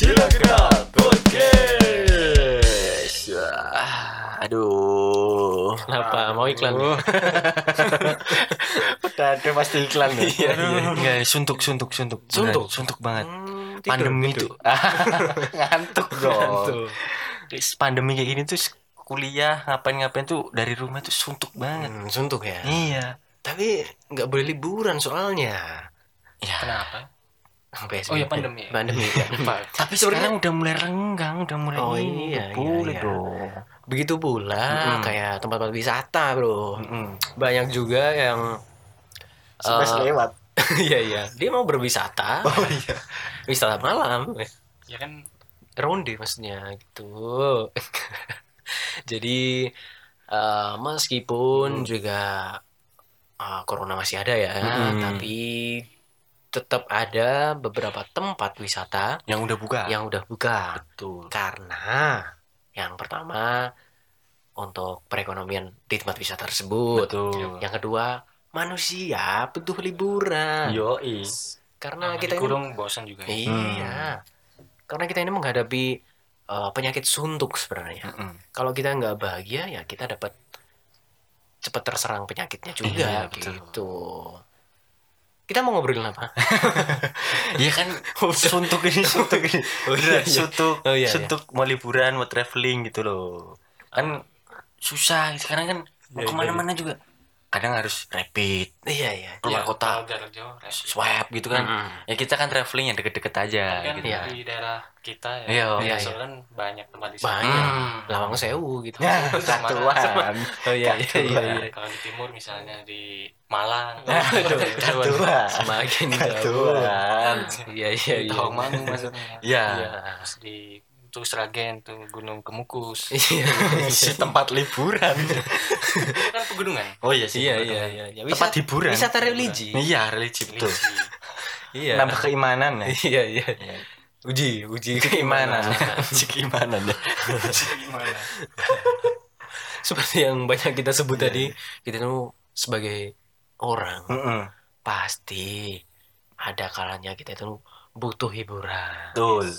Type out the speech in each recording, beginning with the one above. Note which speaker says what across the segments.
Speaker 1: Silakan podcast. Aduh.
Speaker 2: Kenapa? Mau iklan? Udah ada pasti iklan nih.
Speaker 1: Iya, iya. Enggak, suntuk, suntuk, suntuk.
Speaker 2: Suntuk?
Speaker 1: Beneran, suntuk banget.
Speaker 2: Hmm, tidur,
Speaker 1: Pandemi itu. Ngantuk dong.
Speaker 2: Ngantuk.
Speaker 1: Pandemi kayak gini tuh kuliah ngapain-ngapain tuh dari rumah tuh suntuk banget.
Speaker 2: Hmm, suntuk ya.
Speaker 1: Iya.
Speaker 2: Tapi nggak boleh liburan soalnya.
Speaker 1: Ya.
Speaker 3: Kenapa?
Speaker 2: PSBB.
Speaker 3: Oh ya pandemi.
Speaker 2: Pandemi ya.
Speaker 1: Tapi sekarang udah mulai renggang, udah mulai
Speaker 2: Oh,
Speaker 1: ini.
Speaker 2: iya, iya,
Speaker 1: boleh
Speaker 2: iya.
Speaker 1: dong.
Speaker 2: Begitu pula
Speaker 1: Mm-mm.
Speaker 2: kayak tempat-tempat wisata, Bro.
Speaker 1: Mm-mm.
Speaker 2: Banyak juga yang
Speaker 1: Smash
Speaker 2: eh,
Speaker 1: lewat.
Speaker 2: Iya iya, dia mau berwisata.
Speaker 1: Oh iya.
Speaker 2: Wisata malam.
Speaker 3: Ya kan
Speaker 2: ronde maksudnya gitu jadi eh, meskipun juga eh, corona masih ada ya
Speaker 1: Mm-mm.
Speaker 2: tapi tetap ada beberapa tempat wisata
Speaker 1: Yang udah buka.
Speaker 2: yang udah buka
Speaker 1: betul.
Speaker 2: karena yang pertama untuk perekonomian di tempat wisata tersebut
Speaker 1: Betul.
Speaker 2: yang kedua manusia butuh liburan
Speaker 1: Yoi.
Speaker 2: karena
Speaker 3: nah,
Speaker 2: kita ini
Speaker 3: bosan juga ya.
Speaker 2: Iya. Karena kita ini menghadapi uh, penyakit suntuk sebenarnya.
Speaker 1: Mm-mm.
Speaker 2: Kalau kita nggak bahagia ya kita dapat cepat terserang penyakitnya juga
Speaker 1: Iya, betul.
Speaker 2: Kita mau ngobrolin apa?
Speaker 1: Iya kan suntuk ini suntuk ini.
Speaker 2: Oh, iya, iya.
Speaker 1: suntuk.
Speaker 2: Oh, iya,
Speaker 1: suntuk mau liburan, mau traveling gitu loh. Kan susah sekarang kan mau
Speaker 2: Iya, iya,
Speaker 1: ke mana-mana juga kadang harus rapid
Speaker 2: iya iya.
Speaker 1: keluar
Speaker 3: Ya,
Speaker 1: kota
Speaker 3: jarak jauh
Speaker 1: swab gitu kan
Speaker 2: Mm-mm.
Speaker 1: ya kita kan traveling yang deket-deket aja
Speaker 3: kan
Speaker 1: gitu
Speaker 2: Iya.
Speaker 3: di daerah kita ya.
Speaker 1: Iya,
Speaker 2: iya, iya.
Speaker 3: kan banyak tempat wisata.
Speaker 2: Banyak.
Speaker 1: Hmm.
Speaker 2: Lawang sewu gitu.
Speaker 1: Ya, satuan.
Speaker 2: Oh iya iya iya. iya.
Speaker 3: Kalau di timur misalnya di Malang.
Speaker 2: Aduh,
Speaker 1: Satuan.
Speaker 2: Semakin jauh. Iya iya iya.
Speaker 3: Tawangmangu maksudnya.
Speaker 1: Iya.
Speaker 3: Terus di tuh Sragen tuh Gunung Kemukus.
Speaker 2: Iya iya.
Speaker 1: Si tempat liburan.
Speaker 3: Kan pegunungan.
Speaker 1: Oh iya sih.
Speaker 2: Iya iya iya. Ya,
Speaker 1: Tempat hiburan.
Speaker 2: Wisata religi.
Speaker 1: Iya, religi betul.
Speaker 2: Iya.
Speaker 1: Nambah keimanan ya.
Speaker 2: Iya iya.
Speaker 1: Iya.
Speaker 2: Uji uji
Speaker 1: Keimanan. Uji keimanan ya.
Speaker 3: Gimana?
Speaker 2: seperti yang banyak kita sebut
Speaker 1: Iya,
Speaker 2: tadi kita tuh sebagai orang
Speaker 1: Mm-mm.
Speaker 2: pasti ada kalanya kita itu butuh hiburan
Speaker 1: Betul.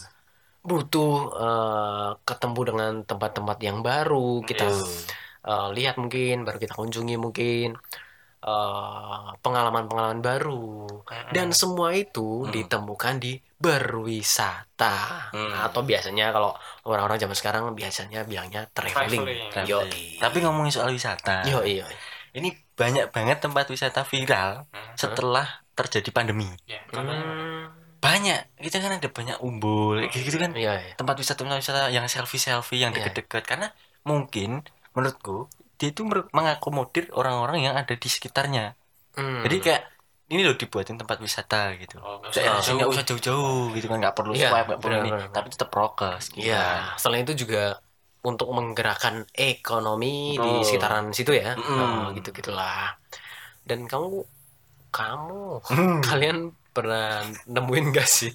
Speaker 2: Butuh eh, ketemu dengan tempat-tempat yang baru kita
Speaker 1: Betul.
Speaker 2: eh, lihat mungkin baru kita kunjungi mungkin eh, pengalaman-pengalaman baru dan semua itu
Speaker 1: Hmm.
Speaker 2: ditemukan di berwisata
Speaker 1: Hmm.
Speaker 2: atau biasanya kalau orang-orang zaman sekarang biasanya bilangnya traveling,
Speaker 3: Traveling.
Speaker 2: Yoi.
Speaker 1: Tapi ngomongin soal wisata.
Speaker 2: Yoi, yoi.
Speaker 1: Ini banyak banget tempat wisata viral
Speaker 3: Hmm.
Speaker 1: setelah terjadi pandemi.
Speaker 3: Ya, contohnya.
Speaker 1: Banyak. Kita kan ada banyak umbul kayak gitu kan.
Speaker 2: iya, iya.
Speaker 1: Tempat wisata wisata yang selfie-selfie yang
Speaker 2: Iya.
Speaker 1: deket-deket karena mungkin menurutku dia itu mengakomodir orang-orang yang ada di sekitarnya.
Speaker 2: Hmm.
Speaker 1: Jadi kayak ini loh dibuatin tempat wisata gitu.
Speaker 3: Oh, nggak usah
Speaker 1: usah jauh-jauh gitu kan nggak perlu
Speaker 2: Iya,
Speaker 1: swipe nggak perlu ini tapi tetap prokes gitu
Speaker 2: Iya,
Speaker 1: kan.
Speaker 2: selain itu juga untuk menggerakkan ekonomi di
Speaker 1: Betul.
Speaker 2: sekitaran situ ya,
Speaker 1: Mm-mm.
Speaker 2: Oh, gitu gitulah. Dan kamu, kamu,
Speaker 1: Hmm.
Speaker 2: kalian pernah nemuin gak sih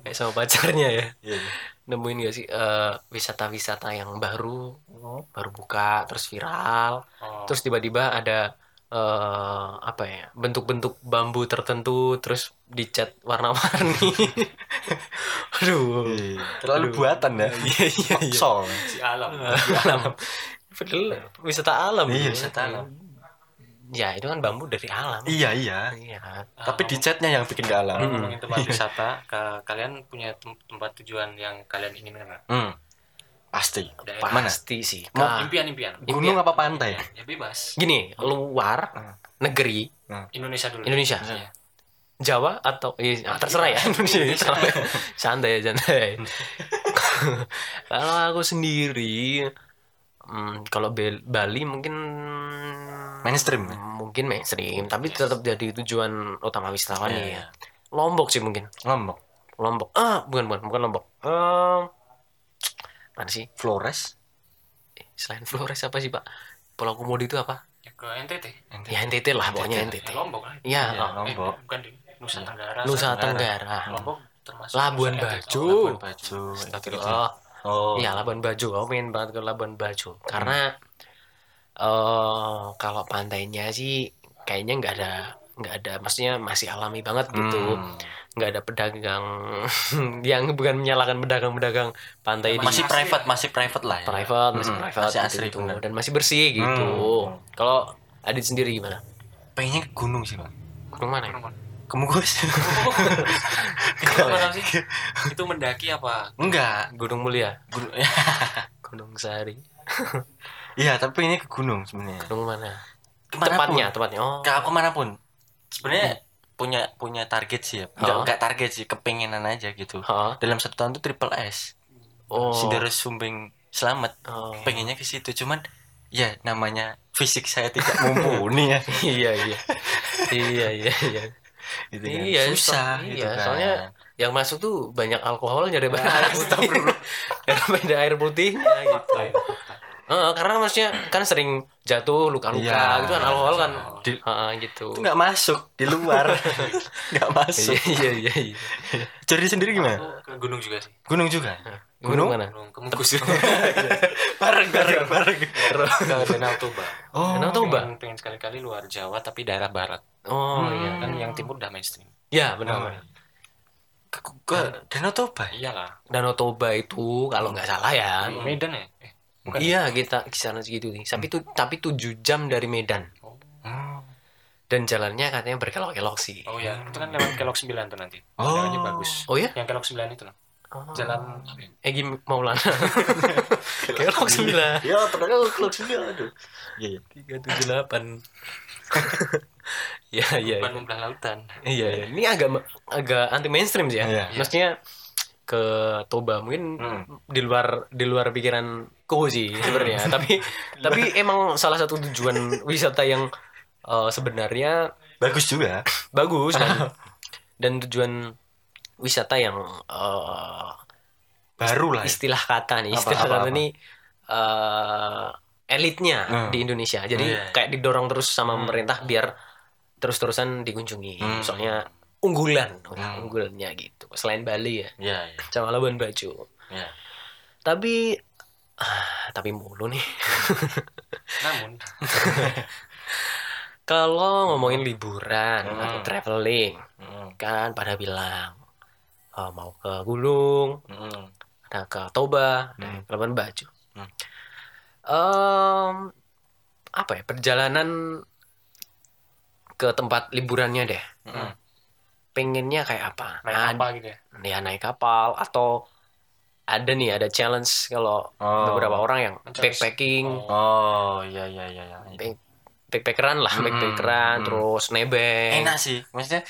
Speaker 2: kayak sama pacarnya ya,
Speaker 1: Iya.
Speaker 2: nemuin gak sih eh, wisata-wisata yang baru, baru buka terus viral,
Speaker 3: Oh.
Speaker 2: terus tiba-tiba ada eh, apa ya bentuk-bentuk bambu tertentu terus dicat warna-warni. Aduh.
Speaker 1: Terlalu
Speaker 2: Aduh.
Speaker 1: buatan ya.
Speaker 2: Iya iya iya.
Speaker 1: Sol.
Speaker 3: si alam.
Speaker 2: alam. Padahal wisata alam.
Speaker 1: Iya,
Speaker 2: ya.
Speaker 1: wisata alam.
Speaker 2: Ya itu kan bambu dari alam.
Speaker 1: Iya iya.
Speaker 2: Iya.
Speaker 1: Tapi di catnya yang bikin ke alam.
Speaker 3: Kalau
Speaker 2: Hmm.
Speaker 3: ngomongin tempat wisata, ka- kalian punya tem- tempat tujuan yang kalian inginkan nggak?
Speaker 1: Hmm. Pasti.
Speaker 3: Daerah.
Speaker 1: Mana?
Speaker 2: Pasti sih.
Speaker 1: Mau
Speaker 2: Kak.
Speaker 3: Impian-impian.
Speaker 1: Gunung apa pantai?
Speaker 3: Ya bebas.
Speaker 2: Gini, luar
Speaker 1: Hmm.
Speaker 2: negeri
Speaker 3: Indonesia dulu.
Speaker 2: Indonesia.
Speaker 3: Iya.
Speaker 2: Jawa atau iya, ah, terserah ya Indonesia. santai ya santai. kalau aku sendiri hmm, kalau Bel- Bali mungkin
Speaker 1: Mainstream ya?
Speaker 2: mungkin mainstream tapi tetap jadi tujuan utama wisatawan
Speaker 1: Iya,
Speaker 2: ya.
Speaker 1: iya.
Speaker 2: Lombok sih mungkin.
Speaker 1: Lombok.
Speaker 2: Lombok. Ah, bukan bukan bukan Lombok. Eh, mana sih?
Speaker 1: Flores.
Speaker 2: Eh, Selain Flores apa sih, Pak? Pulau Komodo itu apa?
Speaker 3: Ya, ke NTT.
Speaker 2: Ya NTT lah, pokoknya NTT.
Speaker 3: Ya, Lombok lah.
Speaker 2: Iya,
Speaker 1: Iya,
Speaker 2: oh,
Speaker 1: Lombok.
Speaker 3: Eh, bukan di Nusa Tenggara.
Speaker 2: Nusa
Speaker 3: sana.
Speaker 2: Tenggara.
Speaker 3: Lombok termasuk
Speaker 2: Labuan Bajo.
Speaker 3: NTT.
Speaker 1: Labuan Bajo.
Speaker 2: Astagfirullah.
Speaker 1: Oh.
Speaker 2: Iya, Labuan Bajo. Aku pengen banget ke Labuan Bajo. Karena eh kalau pantainya sih kayaknya nggak ada nggak ada maksudnya masih alami banget gitu.
Speaker 1: Hmm.
Speaker 2: nggak ada pedagang yang bukan menyalahkan pedagang-pedagang pantai di
Speaker 1: masih private masih private lah ya.
Speaker 2: private masih
Speaker 1: Mm-mm,
Speaker 2: private
Speaker 1: masih
Speaker 2: gitu,
Speaker 1: asri,
Speaker 2: gitu.
Speaker 1: bener.
Speaker 2: dan masih bersih gitu
Speaker 1: Hmm.
Speaker 2: kalau Adit sendiri gimana
Speaker 1: pengennya ke gunung sih bang
Speaker 2: gunung mana ya?
Speaker 1: Ke Mugus
Speaker 3: Itu apa sih? Itu mendaki apa?
Speaker 1: enggak.
Speaker 2: Gunung mulia?
Speaker 1: Gunung
Speaker 2: gunung sari.
Speaker 1: Iya tapi ini ke gunung sebenarnya.
Speaker 2: Gunung mana?
Speaker 1: Ke mana pun.
Speaker 2: tepatnya tepatnya. Oh.
Speaker 1: Ke aku mana pun sebenarnya punya punya target sih ya. Enggak,
Speaker 2: Oh.
Speaker 1: enggak target sih kepengenan aja gitu.
Speaker 2: Hah?
Speaker 1: dalam satu tahun tuh triple S.
Speaker 2: Oh.
Speaker 1: Sidoarjo Sumbing selamat.
Speaker 2: Oh.
Speaker 1: pengennya ke situ cuman ya namanya fisik saya tidak mumpuni ya.
Speaker 2: Iya iya. Iya iya iya
Speaker 1: gitu kan.
Speaker 2: Iya,
Speaker 1: susah
Speaker 2: so-
Speaker 1: gitu
Speaker 2: iya,
Speaker 1: kan.
Speaker 2: soalnya yang masuk tuh banyak alkoholnya daripada air putih daripada air putihnya gitu. Heeh, karena maksudnya kan sering jatuh luka-luka
Speaker 1: Iya.
Speaker 2: gitu kan alkohol kan.
Speaker 1: Di-
Speaker 2: Heeh, gitu.
Speaker 1: Itu nggak masuk di luar. Nggak masuk.
Speaker 2: Iya iya iya
Speaker 1: jadi sendiri gimana?
Speaker 3: Aku ke gunung juga sih.
Speaker 1: gunung juga?
Speaker 2: Gunung mana?
Speaker 3: Gunung Kemukus.
Speaker 1: bareng bareng bareng.
Speaker 3: Ke Danau Toba.
Speaker 1: oh
Speaker 2: Danau Toba?
Speaker 3: Pengen, pengen sekali-kali luar Jawa tapi daerah barat.
Speaker 2: Oh hmm. iya
Speaker 3: kan yang timur udah mainstream.
Speaker 2: Ya benar. Oh.
Speaker 1: Ke, ke nah. Danau Toba.
Speaker 3: Iyalah.
Speaker 2: Danau Toba itu kalau nggak salah ya.
Speaker 3: Medan ya. Eh, bukan.
Speaker 2: Iya kita kisaran segitu nih. Tapi itu tapi tujuh jam dari Medan.
Speaker 1: Oh. Ah.
Speaker 2: Dan jalannya katanya berkelok-kelok sih.
Speaker 3: Oh ya, itu kan lewat kelok sembilan tuh nanti.
Speaker 1: Oh.
Speaker 3: Jalannya bagus.
Speaker 2: Oh iya?
Speaker 3: Yang kelok sembilan itu loh.
Speaker 2: Oh.
Speaker 3: Jalan eh,
Speaker 2: Egi Maulana. kelok 9.
Speaker 1: Ya, padahal kelok sembilan aduh. Iya, iya.
Speaker 2: tujuh delapan. Iya, iya. iya.
Speaker 3: Bukan membelah lautan.
Speaker 2: Iya, iya. Ini agak agak anti mainstream sih ya.
Speaker 1: Iya.
Speaker 2: Maksudnya ke Toba mungkin
Speaker 1: hmm.
Speaker 2: di luar di luar pikiran ku sih sebenarnya tapi tapi emang salah satu tujuan wisata yang uh, sebenarnya
Speaker 1: bagus juga
Speaker 2: bagus kan? dan tujuan wisata yang uh,
Speaker 1: baru lah ya.
Speaker 2: istilah kata nih istilah
Speaker 1: apa,
Speaker 2: kata nih uh, elitnya
Speaker 1: hmm.
Speaker 2: di Indonesia jadi
Speaker 1: hmm.
Speaker 2: kayak didorong terus sama hmm. pemerintah biar terus-terusan dikunjungi.
Speaker 1: Hmm.
Speaker 2: soalnya unggulan
Speaker 1: Hmm.
Speaker 2: unggulannya gitu. Selain Bali ya.
Speaker 1: Iya iya.
Speaker 2: Sama Labuan Bajo.
Speaker 1: Iya.
Speaker 2: Tapi ah, tapi mulu nih.
Speaker 3: Namun.
Speaker 2: Kalau ngomongin liburan
Speaker 1: Hmm.
Speaker 2: atau traveling
Speaker 1: Mm,
Speaker 2: kan pada bilang eh, mau ke gunung
Speaker 1: mm,
Speaker 2: ada ke Toba
Speaker 1: Hmm.
Speaker 2: dan ke Labuan Bajo.
Speaker 1: Hmm.
Speaker 2: Em, apa ya perjalanan ke tempat liburannya deh
Speaker 1: mm.
Speaker 2: pengennya kayak apa
Speaker 3: naik
Speaker 2: Ad-
Speaker 3: apa gitu ya?
Speaker 2: ya naik kapal atau ada nih ada challenge kalau
Speaker 1: Oh.
Speaker 2: beberapa orang yang backpacking
Speaker 1: oh iya iya iya iya.
Speaker 2: back- backpackeran lah
Speaker 1: Hmm,
Speaker 2: backpackeran
Speaker 1: hmm.
Speaker 2: terus nebeng
Speaker 1: enak sih maksudnya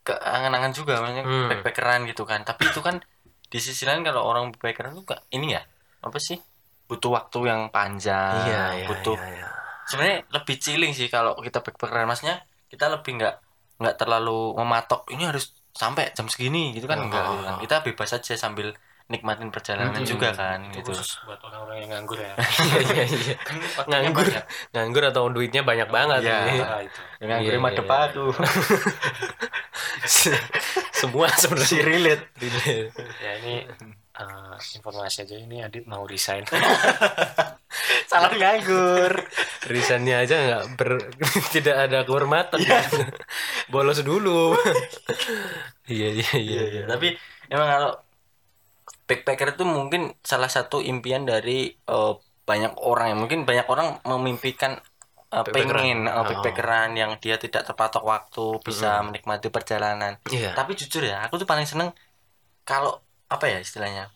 Speaker 1: keangan-angan juga maksudnya
Speaker 2: Hmm.
Speaker 1: backpackeran gitu kan tapi itu kan di sisi lain kalau orang backpackeran tuh gak- ini ya apa sih butuh waktu yang panjang
Speaker 2: iya iya
Speaker 1: butuh
Speaker 2: iya, iya.
Speaker 1: sebenarnya lebih chilling sih kalau kita backpackeran maksudnya kita lebih nggak nggak terlalu mematok ini harus sampai jam segini gitu kan
Speaker 2: Oh,
Speaker 1: enggak
Speaker 2: oh,
Speaker 1: gitu kan.
Speaker 2: oh.
Speaker 1: kita bebas aja sambil nikmatin perjalanan
Speaker 2: Hmm.
Speaker 1: juga kan
Speaker 3: Itu
Speaker 1: gitu
Speaker 3: khusus buat orang-orang yang nganggur ya.
Speaker 2: iya iya iya
Speaker 3: kan
Speaker 2: nganggur
Speaker 3: banyak.
Speaker 2: nganggur atau duitnya banyak banget
Speaker 1: Iya.
Speaker 2: nih.
Speaker 3: Ah, itu.
Speaker 2: Iya,
Speaker 1: gue
Speaker 2: iya, iya.
Speaker 1: aku
Speaker 2: semua sebenarnya
Speaker 1: relate
Speaker 3: Ya ini eh, informasi aja ini Adit mau resign.
Speaker 1: salah nganggur.
Speaker 2: Risannya aja nggak ber tidak ada kehormatan. Bolos dulu. Iya iya iya
Speaker 1: iya iya. tapi emang kalau backpacker itu mungkin salah satu impian dari eh, banyak orang ya. Mungkin banyak orang memimpikan
Speaker 2: Backpackeran.
Speaker 1: pengen
Speaker 2: Oh.
Speaker 1: backpackeran yang dia tidak terpatok waktu bisa menikmati perjalanan.
Speaker 2: Iya.
Speaker 1: Tapi jujur ya aku tuh paling seneng kalau apa ya istilahnya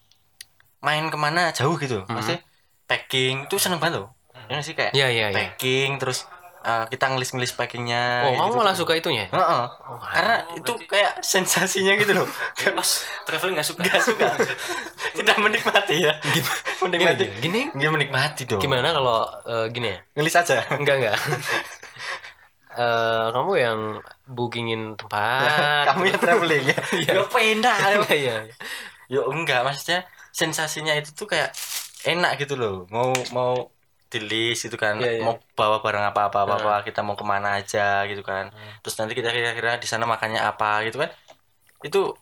Speaker 1: main ke mana jauh gitu. Maksudnya packing itu seneng banget loh. Ya nggak sih kayak
Speaker 2: iya iya iya.
Speaker 1: packing terus eh, kita ngelis-ngelis packingnya
Speaker 2: oh kamu
Speaker 1: gitu.
Speaker 2: malah suka itunya?
Speaker 1: Heeh.
Speaker 2: Oh,
Speaker 1: karena itu kayak sensasinya gitu loh. Kayak
Speaker 3: Pas traveling nggak suka.
Speaker 1: nggak suka. Tidak menikmati ya.
Speaker 2: Gini
Speaker 1: menikmati.
Speaker 2: Gini?
Speaker 1: Nggak menikmati dong.
Speaker 2: Gimana kalau eh, gini ya?
Speaker 1: Ngelis aja.
Speaker 2: Enggak enggak Eh, kamu yang bookingin tempat
Speaker 1: kamu yang traveling ya? Ya pena
Speaker 2: iya
Speaker 1: ya enggak maksudnya sensasinya itu tuh kayak enak gitu loh. Mau mau di list gitu kan
Speaker 2: Iya, iya.
Speaker 1: mau bawa barang apa apa apa, apa kita mau ke mana aja gitu kan. Terus nanti kita kira-kira di sana makannya apa gitu kan. Itu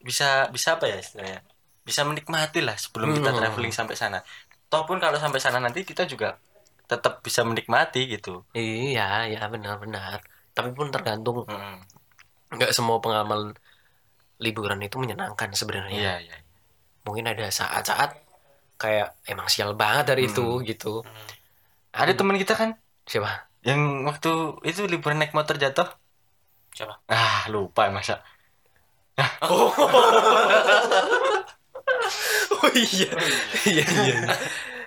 Speaker 1: bisa bisa apa ya istilahnya? Bisa menikmati lah sebelum kita
Speaker 2: Hmm.
Speaker 1: traveling sampai sana. Toh pun kalau sampai sana nanti kita juga tetap bisa menikmati gitu.
Speaker 2: Iya ya benar-benar. Tapi pun tergantung
Speaker 1: Mm.
Speaker 2: nggak semua pengalaman liburan itu menyenangkan sebenarnya
Speaker 1: Iya, iya.
Speaker 2: mungkin ada saat-saat kayak emang sial banget dari itu
Speaker 1: Hmm.
Speaker 2: gitu
Speaker 1: Ada teman kita kan
Speaker 2: siapa
Speaker 1: yang waktu itu liburan naik motor jatuh.
Speaker 3: Siapa?
Speaker 1: Ah, lupa masa.
Speaker 2: oh iya iya iya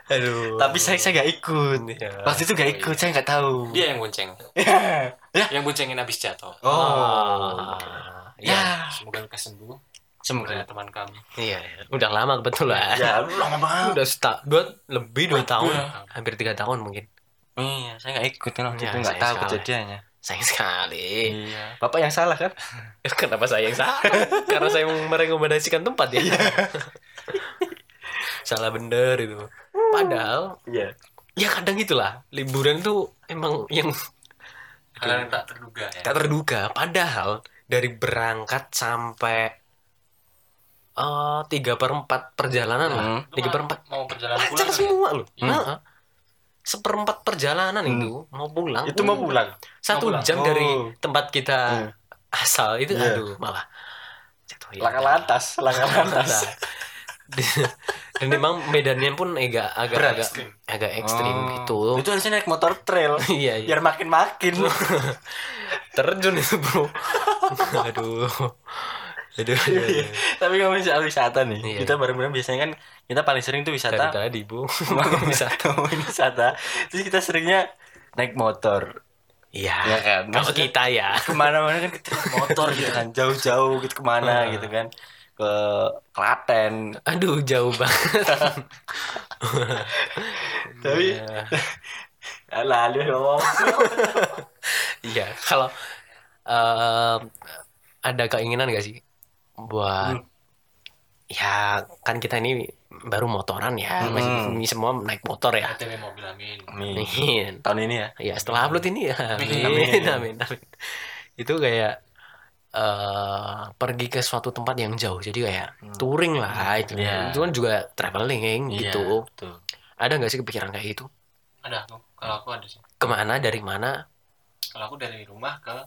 Speaker 2: aduh
Speaker 1: Tapi saya saya nggak ikut.
Speaker 2: Iya.
Speaker 1: Waktu itu nggak ikut, saya nggak tahu.
Speaker 3: Dia yang bonceng.
Speaker 1: ya.
Speaker 3: Yang boncengin habis jatuh.
Speaker 1: Oh.
Speaker 2: Ah,
Speaker 1: Ya.
Speaker 3: Semoga lekas sembuh.
Speaker 1: Semoga.
Speaker 3: Semoga teman kami.
Speaker 2: iya iya. udah lama kebetulan
Speaker 1: Ya, lama banget.
Speaker 2: udah seta dua lebih dua tahun
Speaker 1: Iya.
Speaker 2: hampir tiga tahun mungkin
Speaker 1: Iya, saya nggak ikut kan waktu
Speaker 2: Ya,
Speaker 1: itu nggak tahu
Speaker 2: sekali.
Speaker 1: kejadiannya.
Speaker 2: sayang sekali
Speaker 1: Iya. Bapak yang salah kan?
Speaker 2: kenapa saya yang salah karena saya merekomendasikan tempat ya salah bener itu padahal
Speaker 1: Iya.
Speaker 2: ya kadang itulah liburan tuh emang yang
Speaker 3: Hal yang tak terduga ya.
Speaker 2: tak terduga padahal dari berangkat sampai eh, tiga per empat perjalanan lah
Speaker 1: Hmm.
Speaker 2: Tiga
Speaker 3: mau-
Speaker 2: per empat
Speaker 3: Mau perjalanan
Speaker 2: lancar
Speaker 3: pulang
Speaker 2: semua loh
Speaker 3: Iya.
Speaker 2: Heeh. seperempat perjalanan
Speaker 1: Hmm.
Speaker 2: itu mau pulang
Speaker 1: Itu mau pulang.
Speaker 2: satu
Speaker 3: Mau pulang.
Speaker 2: jam
Speaker 1: Oh.
Speaker 2: dari tempat kita
Speaker 1: Hmm.
Speaker 2: asal itu
Speaker 1: Iya.
Speaker 2: aduh malah jatuh ya.
Speaker 1: Laka lantas, laka lantas.
Speaker 2: Nah, dan memang medannya pun agak agak
Speaker 1: Berat.
Speaker 2: agak agak ekstrim
Speaker 1: Oh.
Speaker 2: gitu
Speaker 1: Itu harusnya naik motor trail.
Speaker 2: iya iya
Speaker 1: Biar makin makin.
Speaker 2: terjun itu bro aduh aduh, aduh, aduh.
Speaker 1: Tapi ngomongin soal wisata nih.
Speaker 2: Iya.
Speaker 1: Kita bareng-bareng biasanya kan kita paling sering tuh
Speaker 2: dari
Speaker 1: wisata.
Speaker 2: tadi bu
Speaker 1: wisata. ngomongin wisata. Terus kita seringnya naik motor.
Speaker 2: iya
Speaker 1: Ya kan?
Speaker 2: kalau kita ya
Speaker 1: ke mana-mana kan kita motor gitu kan jauh-jauh gitu ke mana gitu kan ke Klaten
Speaker 2: aduh jauh banget
Speaker 1: tapi
Speaker 2: Iya.
Speaker 1: lalu dong
Speaker 2: Iya, kalau em, ada keinginan gak sih buat
Speaker 1: Hmm.
Speaker 2: ya kan kita ini baru motoran ya,
Speaker 1: Hmm.
Speaker 2: masih ini semua naik motor ya.
Speaker 3: ATW mobil amin.
Speaker 1: Amin.
Speaker 2: Amin.
Speaker 1: tahun ini ya
Speaker 2: Ya setelah upload ini ya, amin,
Speaker 1: Amin.
Speaker 2: amin, amin. Itu kayak eh pergi ke suatu tempat yang jauh, jadi kayak touring lah itu. Itu kan juga traveling
Speaker 1: Iya,
Speaker 2: gitu.
Speaker 1: betul.
Speaker 2: Ada nggak sih kepikiran kayak itu?
Speaker 3: Ada aku. Kalau aku ada sih.
Speaker 2: Ke mana, dari mana?
Speaker 3: Kalau aku dari rumah ke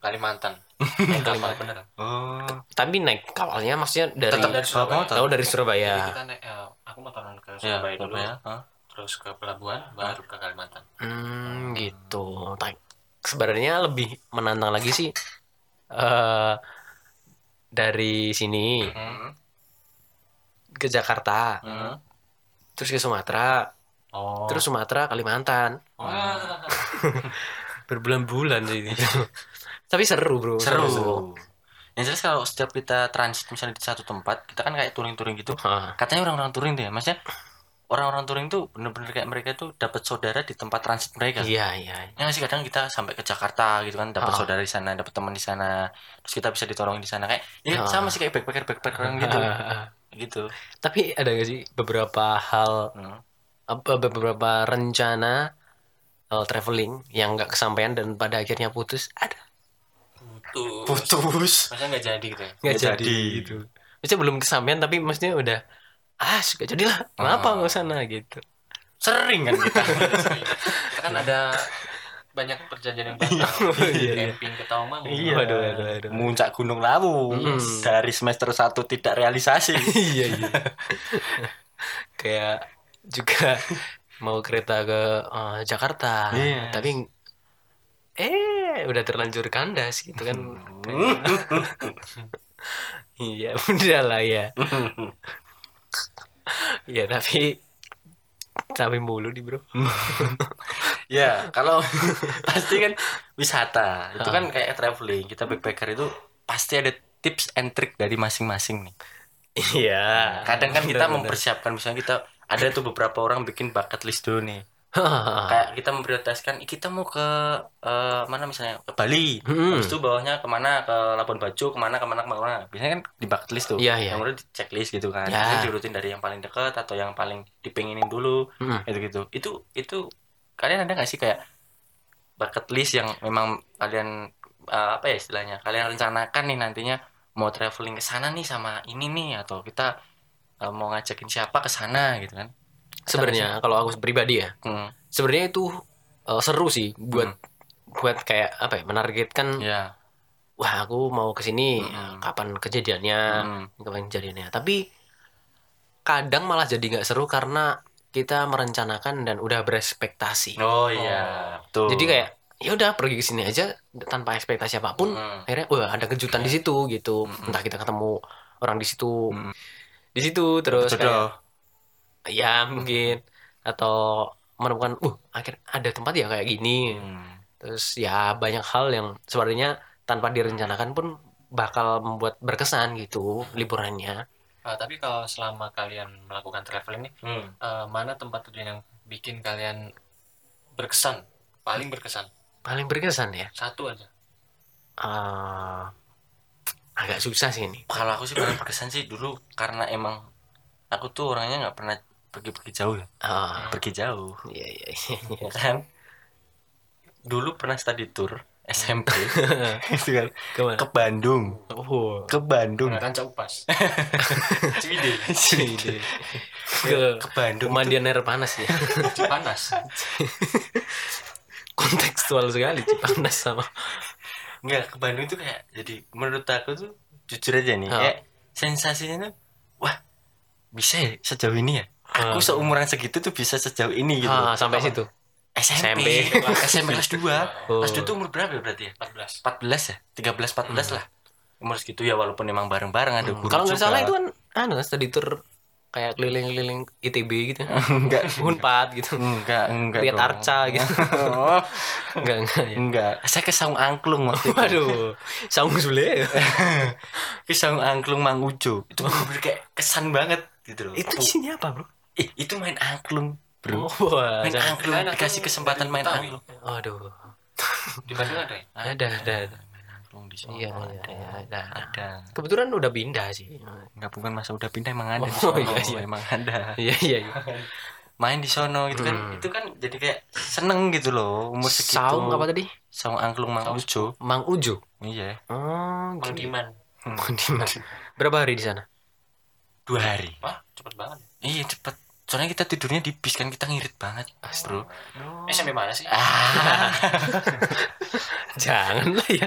Speaker 3: Kalimantan. Naik kapal beneran.
Speaker 1: oh
Speaker 2: Tapi naik kapalnya maksudnya dari
Speaker 3: Tetap dari Surabaya.
Speaker 2: tahu dari
Speaker 3: Jadi
Speaker 2: Surabaya.
Speaker 3: kita naik, eh, aku motoran ke
Speaker 1: ya
Speaker 3: Surabaya dulu,
Speaker 1: Surabaya Hah?
Speaker 3: terus ke pelabuhan, baru ke Kalimantan.
Speaker 2: Hmm, gitu. Sebenarnya lebih menantang lagi sih eh dari sini
Speaker 3: Hmm.
Speaker 2: ke Jakarta,
Speaker 1: Hmm.
Speaker 2: terus ke Sumatera,
Speaker 3: Oh.
Speaker 2: terus Sumatera, Kalimantan.
Speaker 3: Wah.
Speaker 2: Berbulan-bulan sih. Tapi seru, Bro.
Speaker 1: seru yang jelas kalau setiap kita transit misalnya di satu tempat kita kan kayak touring-touring gitu
Speaker 2: Hah.
Speaker 1: katanya orang-orang touring tuh ya maksudnya orang-orang touring tuh bener-bener kayak mereka tuh dapat saudara di tempat transit mereka
Speaker 2: Iya, iya.
Speaker 1: Ya nggak sih kadang kita sampai ke Jakarta gitu kan dapat saudara di sana, dapat teman di sana, terus kita bisa ditolongin di sana kayak ya sama sih kayak backpacker backpacker gitu. gitu.
Speaker 2: Tapi ada gak sih beberapa hal
Speaker 1: Hmm.
Speaker 2: apa beberapa rencana eh, traveling yang nggak kesampaian dan pada akhirnya putus? Ada.
Speaker 3: Putus.
Speaker 1: Putus.
Speaker 3: Masa nggak jadi gitu ya?
Speaker 2: nggak
Speaker 1: Nggak
Speaker 2: jadi,
Speaker 1: jadi.
Speaker 2: gitu. Maksudnya belum kesampaian tapi maksudnya udah ah suka jadilah kenapa
Speaker 1: Ah.
Speaker 2: nggak sana gitu
Speaker 1: Sering kan kita.
Speaker 3: Kita kan ada banyak perjanjian yang batal.
Speaker 2: iya, iya.
Speaker 3: Camping ke Tauman.
Speaker 1: iya.
Speaker 2: Waduh, waduh, waduh.
Speaker 1: Muncak Gunung Lawu
Speaker 2: Hmm.
Speaker 1: dari semester 1 tidak realisasi.
Speaker 2: iya iya kayak juga mau kereta ke eh, Jakarta
Speaker 1: Iya.
Speaker 2: tapi eh udah terlanjur kandas gitu kan iya udah lah ya ya tapi tapi mulu di bro
Speaker 1: ya, kalau pasti kan wisata. Itu
Speaker 2: Ah.
Speaker 1: kan kayak traveling. Kita backpacker itu pasti ada tips and trick dari masing-masing nih.
Speaker 2: iya
Speaker 1: Kadang kan kita mempersiapkan misalnya kita ada tuh beberapa orang bikin bucket list dulu nih. Kayak kita memprioritaskan kita mau ke eh, mana misalnya ke Bali
Speaker 2: Hmm.
Speaker 1: habis itu bawahnya ke mana ke Labuan Bajo ke mana ke mana ke mana biasanya kan di bucket list tuh
Speaker 2: iya.
Speaker 1: yang udah di checklist gitu kan
Speaker 2: Ya.
Speaker 1: Biasanya diurutin dari yang paling dekat atau yang paling dipenginin dulu
Speaker 2: Hmm.
Speaker 1: gitu gitu itu itu kalian ada nggak sih kayak bucket list yang memang kalian eh, apa ya istilahnya kalian rencanakan nih nantinya mau traveling ke sana nih sama ini nih atau kita eh, mau ngajakin siapa ke sana gitu kan
Speaker 2: sebenarnya kalau aku pribadi ya
Speaker 1: hmm.
Speaker 2: sebenarnya itu eh, seru sih buat buat kayak apa ya menargetkan
Speaker 1: ya
Speaker 2: wah aku mau ke sini
Speaker 1: Mm-mm.
Speaker 2: kapan kejadiannya
Speaker 1: Hmm.
Speaker 2: kapan kejadiannya tapi kadang malah jadi nggak seru karena kita merencanakan dan udah berespektasi
Speaker 1: Oh iya, betul.
Speaker 2: jadi kayak ya udah pergi ke sini aja tanpa ekspektasi apa pun
Speaker 1: Hmm.
Speaker 2: akhirnya wah ada kejutan di situ gitu
Speaker 1: Mm-mm.
Speaker 2: entah kita ketemu orang di situ
Speaker 1: Mm.
Speaker 2: di situ terus kayak
Speaker 1: Jodoh.
Speaker 2: Ya mungkin atau menemukan uh akhir ada tempat ya kayak gini.
Speaker 1: Hmm.
Speaker 2: terus ya banyak hal yang sebenarnya tanpa direncanakan pun bakal membuat berkesan gitu liburannya.
Speaker 3: Ah, tapi kalau selama kalian melakukan traveling nih
Speaker 1: Hmm.
Speaker 3: eh, mana tempat tujuan yang bikin kalian berkesan? Paling berkesan?
Speaker 2: Paling berkesan ya?
Speaker 3: Satu aja.
Speaker 2: Eh, agak susah sih ini.
Speaker 1: Kalau aku sih paling berkesan sih dulu karena emang aku tuh orangnya nggak pernah pergi-pergi jauh ya.
Speaker 2: Ah,
Speaker 1: Pergi jauh.
Speaker 2: iya iya iya.
Speaker 1: Kan? Dulu pernah study tour SMP itu kan
Speaker 2: ke mana
Speaker 1: ke Bandung.
Speaker 2: Oh.
Speaker 1: Ke Bandung.
Speaker 3: Kan Upas Cibide
Speaker 2: ke
Speaker 1: ke Bandung
Speaker 2: pemandian air panas ya?
Speaker 3: Cipanas
Speaker 2: kontekstual sekali panas sama.
Speaker 1: Enggak, ke Bandung itu kayak jadi menurut aku tuh jujur aja nih,
Speaker 2: Ah.
Speaker 1: kayak sensasinya tuh wah, bisa ya sejauh ini ya. Aku
Speaker 2: Ah.
Speaker 1: seumuran segitu tuh bisa sejauh ini gitu.
Speaker 2: ah, sampai situ
Speaker 1: SMP, SMP kelas 2.
Speaker 2: Oh.
Speaker 1: Kelas 2 tuh umur berapa ya berarti ya?
Speaker 3: 14
Speaker 1: 14 ya? 13 14 lah. Umur segitu ya walaupun emang bareng-bareng ada guru
Speaker 2: Hmm. kalau nggak
Speaker 1: juga.
Speaker 2: salah itu kan anu study tour kayak keliling-keliling ITB gitu
Speaker 1: enggak
Speaker 2: Unpad gitu
Speaker 1: enggak enggak
Speaker 2: lihat arca gitu
Speaker 1: Oh,
Speaker 2: enggak enggak ya
Speaker 1: enggak. Saya ke Saung Angklung waktu itu.
Speaker 2: waduh saung sule
Speaker 1: Ke Saung Angklung Mang Ujo. Itu bener kayak kesan banget gitu loh.
Speaker 2: itu di sini apa bro
Speaker 1: Ih, itu main angklung, Bro.
Speaker 2: oh, wah,
Speaker 1: main
Speaker 2: jangan-
Speaker 1: angklung
Speaker 3: Kalian
Speaker 1: dikasih kesempatan main angklung
Speaker 2: Aduh,
Speaker 3: di Bandung ada ya
Speaker 2: ada, ada, ada.
Speaker 1: main angklung di sini
Speaker 2: Iya, iya, iya, ada.
Speaker 1: ada
Speaker 2: Kebetulan udah pindah sih.
Speaker 1: nggak bukan masa udah pindah emang ada di
Speaker 2: Oh,
Speaker 1: sono
Speaker 2: iya, iya.
Speaker 1: emang ada
Speaker 2: Iya, iya, iya.
Speaker 1: main di sono gitu kan
Speaker 2: Hmm.
Speaker 1: itu kan jadi kayak seneng gitu loh umur segitu
Speaker 2: Saung apa tadi?
Speaker 1: saung angklung mang ujo
Speaker 2: Mang Ujo.
Speaker 1: iya
Speaker 2: Oh,
Speaker 3: Mang. Diman
Speaker 2: Mang Diman. Berapa hari di sana?
Speaker 1: Dua hari
Speaker 3: wah cepet banget
Speaker 1: iya cepet soalnya kita tidurnya di bis kan kita ngirit banget bro
Speaker 3: SMP mana sih
Speaker 1: ah
Speaker 2: Jangan lah ya.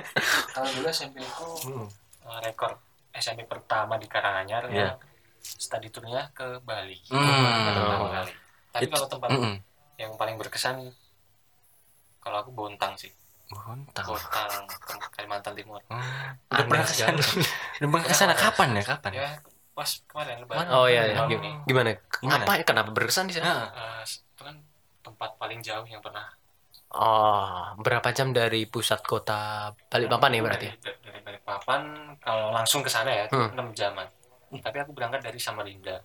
Speaker 3: kalau dulu SMP itu
Speaker 2: Hmm.
Speaker 3: eh, rekor SMP pertama di Karanganyar
Speaker 1: Iya.
Speaker 3: ya study tournya ke Bali
Speaker 1: Hmm.
Speaker 3: pertama kali tapi kalau tempat
Speaker 1: Mm-mm.
Speaker 3: yang paling berkesan kalau aku Bontang sih
Speaker 1: Bontang.
Speaker 3: Bontang Kalimantan Timur
Speaker 1: Udah
Speaker 2: Aneh
Speaker 1: pernah ke
Speaker 2: sana?
Speaker 1: Udah pernah ke sana kapan ya? Kapan?
Speaker 3: ya pas kemarin lebaran
Speaker 2: Oh iya, iya. Gimana?
Speaker 1: Gimana?
Speaker 2: Apa? Kenapa berkesan di sana?
Speaker 1: Nah,
Speaker 3: Eh, itu kan tempat paling jauh yang pernah
Speaker 2: Oh, berapa jam dari pusat kota Balikpapan ya berarti?
Speaker 3: dari, dari Balikpapan kalau langsung ke sana ya itu
Speaker 2: Hmm.
Speaker 3: 6 jaman tapi aku berangkat dari Samarinda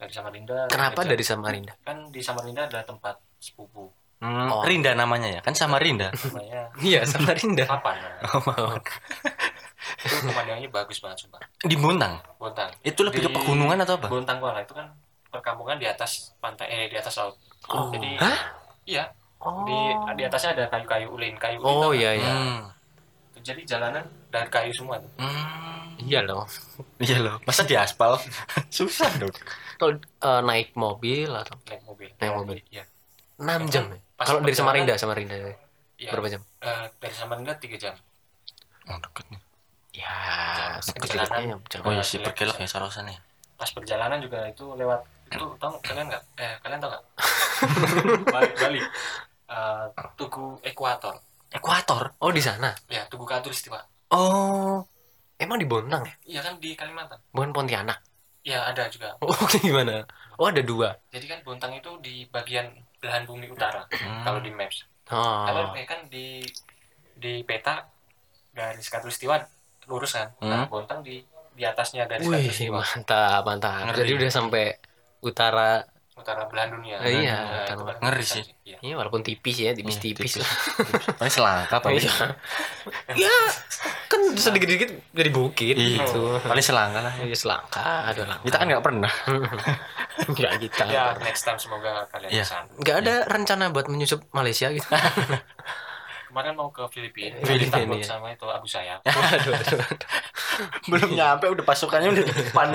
Speaker 3: dari Samarinda
Speaker 2: Kenapa dari Samarinda?
Speaker 3: kan di Samarinda ada tempat sepupu
Speaker 1: hmm,
Speaker 2: Oh.
Speaker 1: Rinda namanya ya? Kan sama Rinda.
Speaker 3: namanya
Speaker 2: Iya, Samarinda.
Speaker 3: Papan
Speaker 2: Oh,
Speaker 3: itu pemandangannya bagus banget sumpah
Speaker 1: Di Bontang.
Speaker 3: Bontang
Speaker 1: Itu lebih ke
Speaker 3: Di
Speaker 1: pegunungan atau apa?
Speaker 3: Bontang Kuala itu kan perkampungan di atas pantai eh di atas laut
Speaker 2: Oh.
Speaker 3: jadi
Speaker 2: Hah?
Speaker 3: iya
Speaker 2: Oh.
Speaker 3: di di atasnya ada kayu-kayu ulin kayu ulin
Speaker 2: Oh iya iya.
Speaker 1: Hmm.
Speaker 3: jadi jalanan dari kayu semua tuh.
Speaker 1: Hmm.
Speaker 2: Iya loh.
Speaker 1: Iya loh. Masa di aspal? Susah dong.
Speaker 2: Kalau eh, naik mobil atau
Speaker 3: naik mobil
Speaker 2: Naik mobil.
Speaker 3: iya
Speaker 2: 6 jam ya?
Speaker 3: Pas
Speaker 2: Kalau dari Samarinda, Samarinda
Speaker 3: iya
Speaker 2: berapa jam?
Speaker 3: Eh, dari Samarinda 3 jam
Speaker 1: Oh, deket nih.
Speaker 2: Ya,
Speaker 3: perjalanan.
Speaker 2: jam.
Speaker 1: Oh iya sih
Speaker 3: iya.
Speaker 1: perkelok ya Sarosan ya.
Speaker 3: pas perjalanan juga itu lewat itu tau kalian nggak eh kalian tau nggak Bali Bali Eh, Tugu Ekuator
Speaker 1: Ekuator.
Speaker 2: Oh di sana.
Speaker 3: ya Tugu Katulistiwa
Speaker 2: Oh, emang di Bontang ya?
Speaker 3: iya kan di Kalimantan
Speaker 2: Bukan Pontianak.
Speaker 3: ya ada juga
Speaker 2: Oh gimana? Oh ada dua.
Speaker 3: jadi kan Bontang itu di bagian belahan bumi utara
Speaker 1: Hmm.
Speaker 3: kalau di maps
Speaker 2: Oh.
Speaker 3: kalau eh, kan di di peta garis Katulistiwa lurus kan nah
Speaker 1: Hmm.
Speaker 3: Bontang di di atasnya garis
Speaker 2: Wih
Speaker 3: Katulistiwa
Speaker 2: mantap mantap.
Speaker 1: Ngeri.
Speaker 2: Jadi udah sampai utara.
Speaker 3: utara belahan dunia
Speaker 2: Eh, iya,
Speaker 3: Nah,
Speaker 2: utara.
Speaker 3: kan
Speaker 1: Ngeri sih.
Speaker 3: Iya.
Speaker 2: Iya walaupun tipis ya,
Speaker 1: Iya,
Speaker 2: tipis-tipis.
Speaker 1: tipis. Paling selangkah paling.
Speaker 2: Iya. ya kan sedikit-sedikit jadi bukit
Speaker 1: Iya.
Speaker 2: gitu.
Speaker 1: Paling selangkah lah.
Speaker 2: Iya selangkah, ada langkah.
Speaker 1: Kita kan nggak pernah.
Speaker 2: Enggak kita.
Speaker 3: ya next time semoga kalian
Speaker 1: Iya.
Speaker 3: bisa
Speaker 2: Nggak ada rencana buat menyusup Malaysia gitu.
Speaker 3: Kemarin mau ke Filipina
Speaker 2: Filipina,
Speaker 3: ditakut
Speaker 2: iya.
Speaker 3: sama itu Abu Sayyaf
Speaker 2: aduh, aduh, aduh.
Speaker 1: Belum nyampe udah pasukannya udah di depan.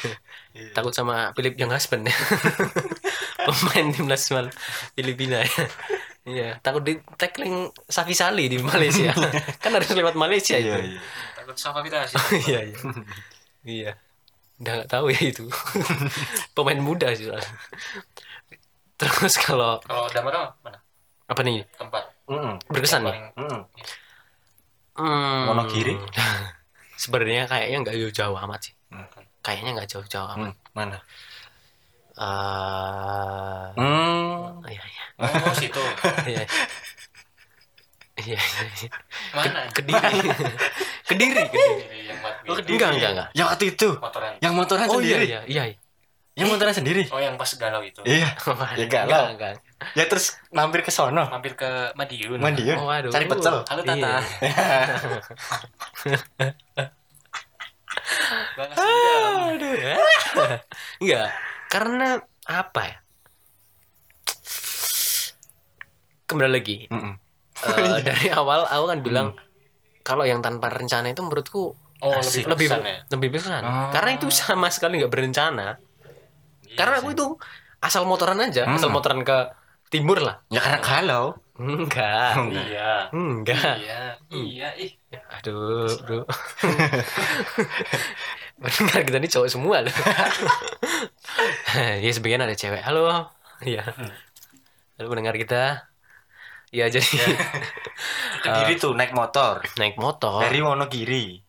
Speaker 2: Takut sama Philip yang husband ya. Pemain timnas Mal- Filipina ya. Iya, takut di tackling Safi Sali di Malaysia. kan harus lewat Malaysia itu.
Speaker 1: Iya, iya.
Speaker 3: takut sama kita sih
Speaker 2: Iya, iya. Iya. Udah nggak tahu ya itu. Pemain muda sih. soalnya. Terus kalau
Speaker 3: kalau damar mana
Speaker 2: apa nih
Speaker 3: tempat
Speaker 1: Mm-mm.
Speaker 2: berkesan nih?
Speaker 3: paling
Speaker 1: Mm-mm.
Speaker 2: Hmm.
Speaker 1: Wonogiri?
Speaker 2: Sebenarnya kayaknya nggak jauh-jauh amat sih.
Speaker 1: Hmm.
Speaker 2: Kayaknya nggak jauh-jauh amat.
Speaker 1: Hmm, Mana?
Speaker 2: Eh,
Speaker 1: Hmm.
Speaker 2: iya iya
Speaker 3: oh situ
Speaker 2: iya. Iya, iya, iya.
Speaker 3: mana
Speaker 2: Kediri. Kediri, Kediri.
Speaker 3: Yang
Speaker 1: Oh, Kediri.
Speaker 2: Enggak, enggak, enggak.
Speaker 1: Yang waktu itu,
Speaker 3: motoran
Speaker 1: yang motoran
Speaker 2: Oh iya
Speaker 1: sendiri.
Speaker 2: iya iya. iya.
Speaker 1: Yang motoran sendiri.
Speaker 3: oh yang pas galau itu
Speaker 1: Iya. Ya enggak
Speaker 2: Enggak, enggak.
Speaker 1: Ya terus mampir ke sono.
Speaker 3: mampir ke Madiun
Speaker 1: Mandi ya.
Speaker 2: Oh, aduh.
Speaker 1: Cari pecel.
Speaker 3: halo
Speaker 2: Iya.
Speaker 3: Tata
Speaker 2: Aduh. Enggak, karena apa ya? Kembali lagi.
Speaker 1: Mm-mm.
Speaker 2: Eh, dari awal aku kan bilang kalau yang tanpa rencana itu menurutku
Speaker 3: oh
Speaker 1: Asik.
Speaker 3: lebih ya
Speaker 2: lebih berkesan.
Speaker 1: Oh.
Speaker 2: Karena itu sama sekali nggak berencana.
Speaker 3: Iya
Speaker 2: Karena
Speaker 3: sih.
Speaker 2: aku itu asal motoran aja,
Speaker 1: Hmm.
Speaker 2: asal motoran ke timur lah.
Speaker 1: Ya karena galau.
Speaker 2: Enggak.
Speaker 3: iya
Speaker 2: Enggak.
Speaker 3: iya iya ih
Speaker 2: Aduh, bro. Benar kita ini cowok semua loh. ya sebagian ada cewek. Halo. Iya. Halo pendengar kita. Ya jadi
Speaker 1: Kediri tuh naik motor
Speaker 2: naik motor
Speaker 1: dari Wonogiri.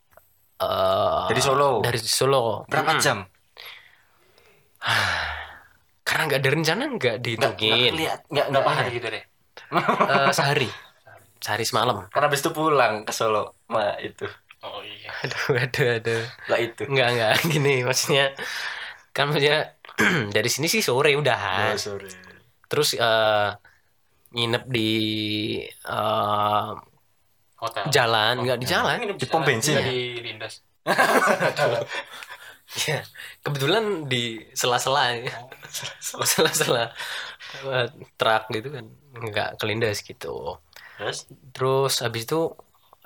Speaker 2: eh,
Speaker 1: Dari Solo.
Speaker 2: Dari Solo.
Speaker 1: Berapa
Speaker 2: Mm-mm.
Speaker 1: jam?
Speaker 2: Karena nggak ada rencana nggak dihitungin.
Speaker 1: lihat, enggak
Speaker 3: nggak paham gitu deh
Speaker 2: Eh, sehari. Sehari semalam.
Speaker 1: Karena habis itu pulang ke Solo. Ma itu.
Speaker 3: oh iya
Speaker 2: Aduh, aduh, aduh.
Speaker 1: Lah itu.
Speaker 2: Enggak, enggak. Gini maksudnya. Kan maksudnya dari sini sih sore udahan.
Speaker 1: Oh, sore.
Speaker 2: terus eh, nginep di eh,
Speaker 3: hotel
Speaker 2: jalan nggak di jalan
Speaker 3: Nginep
Speaker 1: Di pom bensin
Speaker 3: Nggak
Speaker 1: ya?
Speaker 3: di Lindas
Speaker 2: ya kebetulan di sela-sela ya. sela-sela eh, truk gitu kan. Nggak kelindas gitu.
Speaker 1: Terus?
Speaker 2: Terus habis itu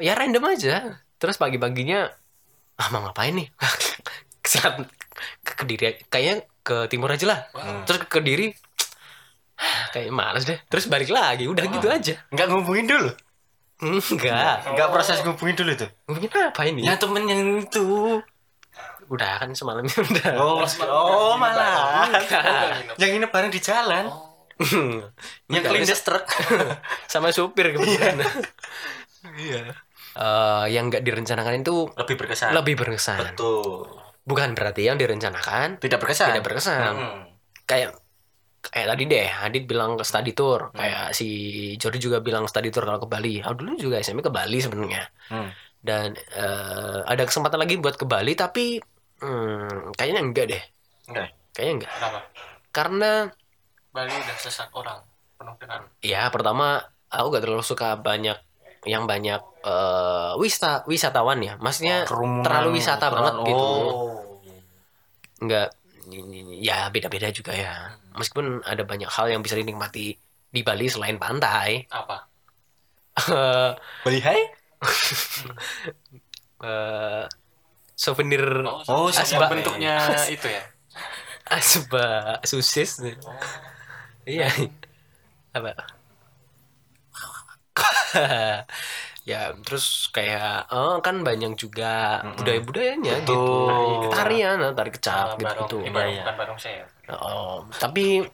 Speaker 2: ya random aja. Terus pagi-paginya ah mau ngapain nih? Keselat ke kediri kayaknya ke timur aja lah.
Speaker 3: Wah.
Speaker 2: terus ke kediri kayak males deh. Terus balik lagi udah gitu aja.
Speaker 1: Enggak ngubungin dulu.
Speaker 2: enggak
Speaker 1: Enggak proses ngubungin dulu itu.
Speaker 2: mungkin apa ini?
Speaker 1: Ya temen yang itu.
Speaker 2: Udah kan semalamnya udah
Speaker 1: Oh, oh malah.
Speaker 2: Enggak.
Speaker 1: Yang nginep bareng di jalan. Yang
Speaker 2: Enggak,
Speaker 1: kelindas truk.
Speaker 2: sama supir kebetulan iya Eh, yang nggak direncanakan itu
Speaker 1: Lebih berkesan.
Speaker 2: lebih berkesan
Speaker 1: Betul.
Speaker 2: bukan berarti yang direncanakan
Speaker 1: Tidak berkesan.
Speaker 2: tidak berkesan
Speaker 1: Hmm.
Speaker 2: kayak kayak tadi deh Adit bilang ke study tour kayak si Jordi juga bilang study tour kalau ke Bali aku dulu juga SMP ke Bali sebenarnya
Speaker 1: Hmm.
Speaker 2: dan eh, ada kesempatan lagi buat ke Bali tapi hmm, kayaknya enggak deh.
Speaker 1: Enggak.
Speaker 2: kayaknya enggak.
Speaker 3: Kenapa?
Speaker 2: Karena
Speaker 3: Bali udah sesak orang penuh dengan
Speaker 2: ya pertama aku gak terlalu suka banyak yang banyak eh, wisata wisatawan ya. Maksudnya
Speaker 1: Kerumunan,
Speaker 2: terlalu wisata banget gitu.
Speaker 1: Oh.
Speaker 2: nggak ya beda-beda juga ya. Meskipun ada banyak hal yang bisa dinikmati di Bali selain pantai.
Speaker 3: Apa?
Speaker 2: Eh,
Speaker 1: Bali Hai?
Speaker 2: eh, souvenir
Speaker 1: Oh,
Speaker 3: yang
Speaker 2: asbak.
Speaker 3: bentuknya itu ya?
Speaker 2: Asba susis iya. Apa? Ya terus kayak oh, kan banyak juga budaya budayanya gitu.
Speaker 1: Betul.
Speaker 2: tarian tari kecap gitu,
Speaker 3: barong.
Speaker 2: gitu.
Speaker 3: barong,
Speaker 1: Iya.
Speaker 3: bukan barong saya.
Speaker 2: Oh, tapi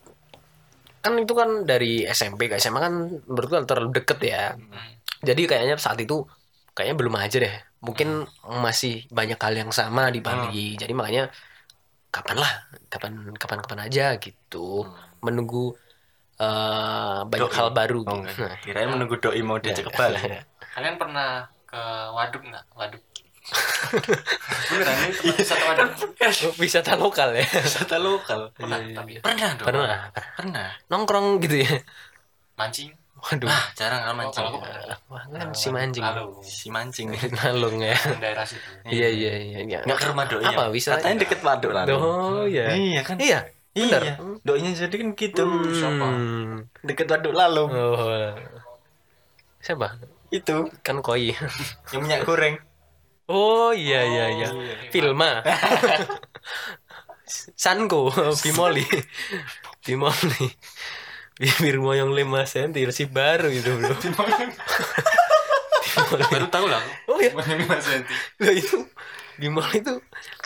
Speaker 2: kan itu kan dari SMP ke SMA kan menurutku terlalu deket ya. Jadi kayaknya saat itu kayaknya belum aja deh. Mungkin masih banyak hal yang sama di Bali. Jadi makanya kapan lah, kapan kapan kapan aja gitu. Menunggu eh, banyak
Speaker 1: Doi.
Speaker 2: hal baru.
Speaker 1: Oh,
Speaker 2: gitu. Nah,
Speaker 1: kirain menunggu doi mau diajak ke Bali.
Speaker 3: kalian pernah ke waduk nggak waduk beneran ini tempat wisata waduk
Speaker 2: wisata lokal ya.
Speaker 1: Wisata lokal.
Speaker 3: pernah
Speaker 2: Iya,
Speaker 3: tapi
Speaker 1: Pernah dong.
Speaker 2: Pernah,
Speaker 1: Pernah.
Speaker 2: nongkrong gitu ya.
Speaker 3: mancing
Speaker 2: Waduh.
Speaker 1: Ah, jarang kan
Speaker 3: Oh,
Speaker 1: mancing.
Speaker 3: kalau aku pernah.
Speaker 2: Wah, kan si mancing.
Speaker 3: Lalu
Speaker 1: Si mancing.
Speaker 2: Nalung ya.
Speaker 3: daerah situ
Speaker 2: Iya iya iya. iya.
Speaker 1: Enggak ke rumah doi.
Speaker 2: Apa wisata?
Speaker 1: Katanya deket waduk lah.
Speaker 2: Oh iya.
Speaker 1: Iya kan?
Speaker 2: Iya. Bener.
Speaker 1: Iya. Doinya jadi kan gitu.
Speaker 2: Hmm.
Speaker 1: Deket waduk lalu.
Speaker 2: Oh. Siapa?
Speaker 1: Itu
Speaker 2: Kan koi.
Speaker 1: yang minyak goreng.
Speaker 2: Oh iya iya iya. Filma. Sanko, Bimoli. Bimoli. bibir moyong 5 cm masih baru itu bro
Speaker 1: Baru tahu lah.
Speaker 2: oh ya
Speaker 3: Bukan lima senti.
Speaker 2: Lah itu di mall itu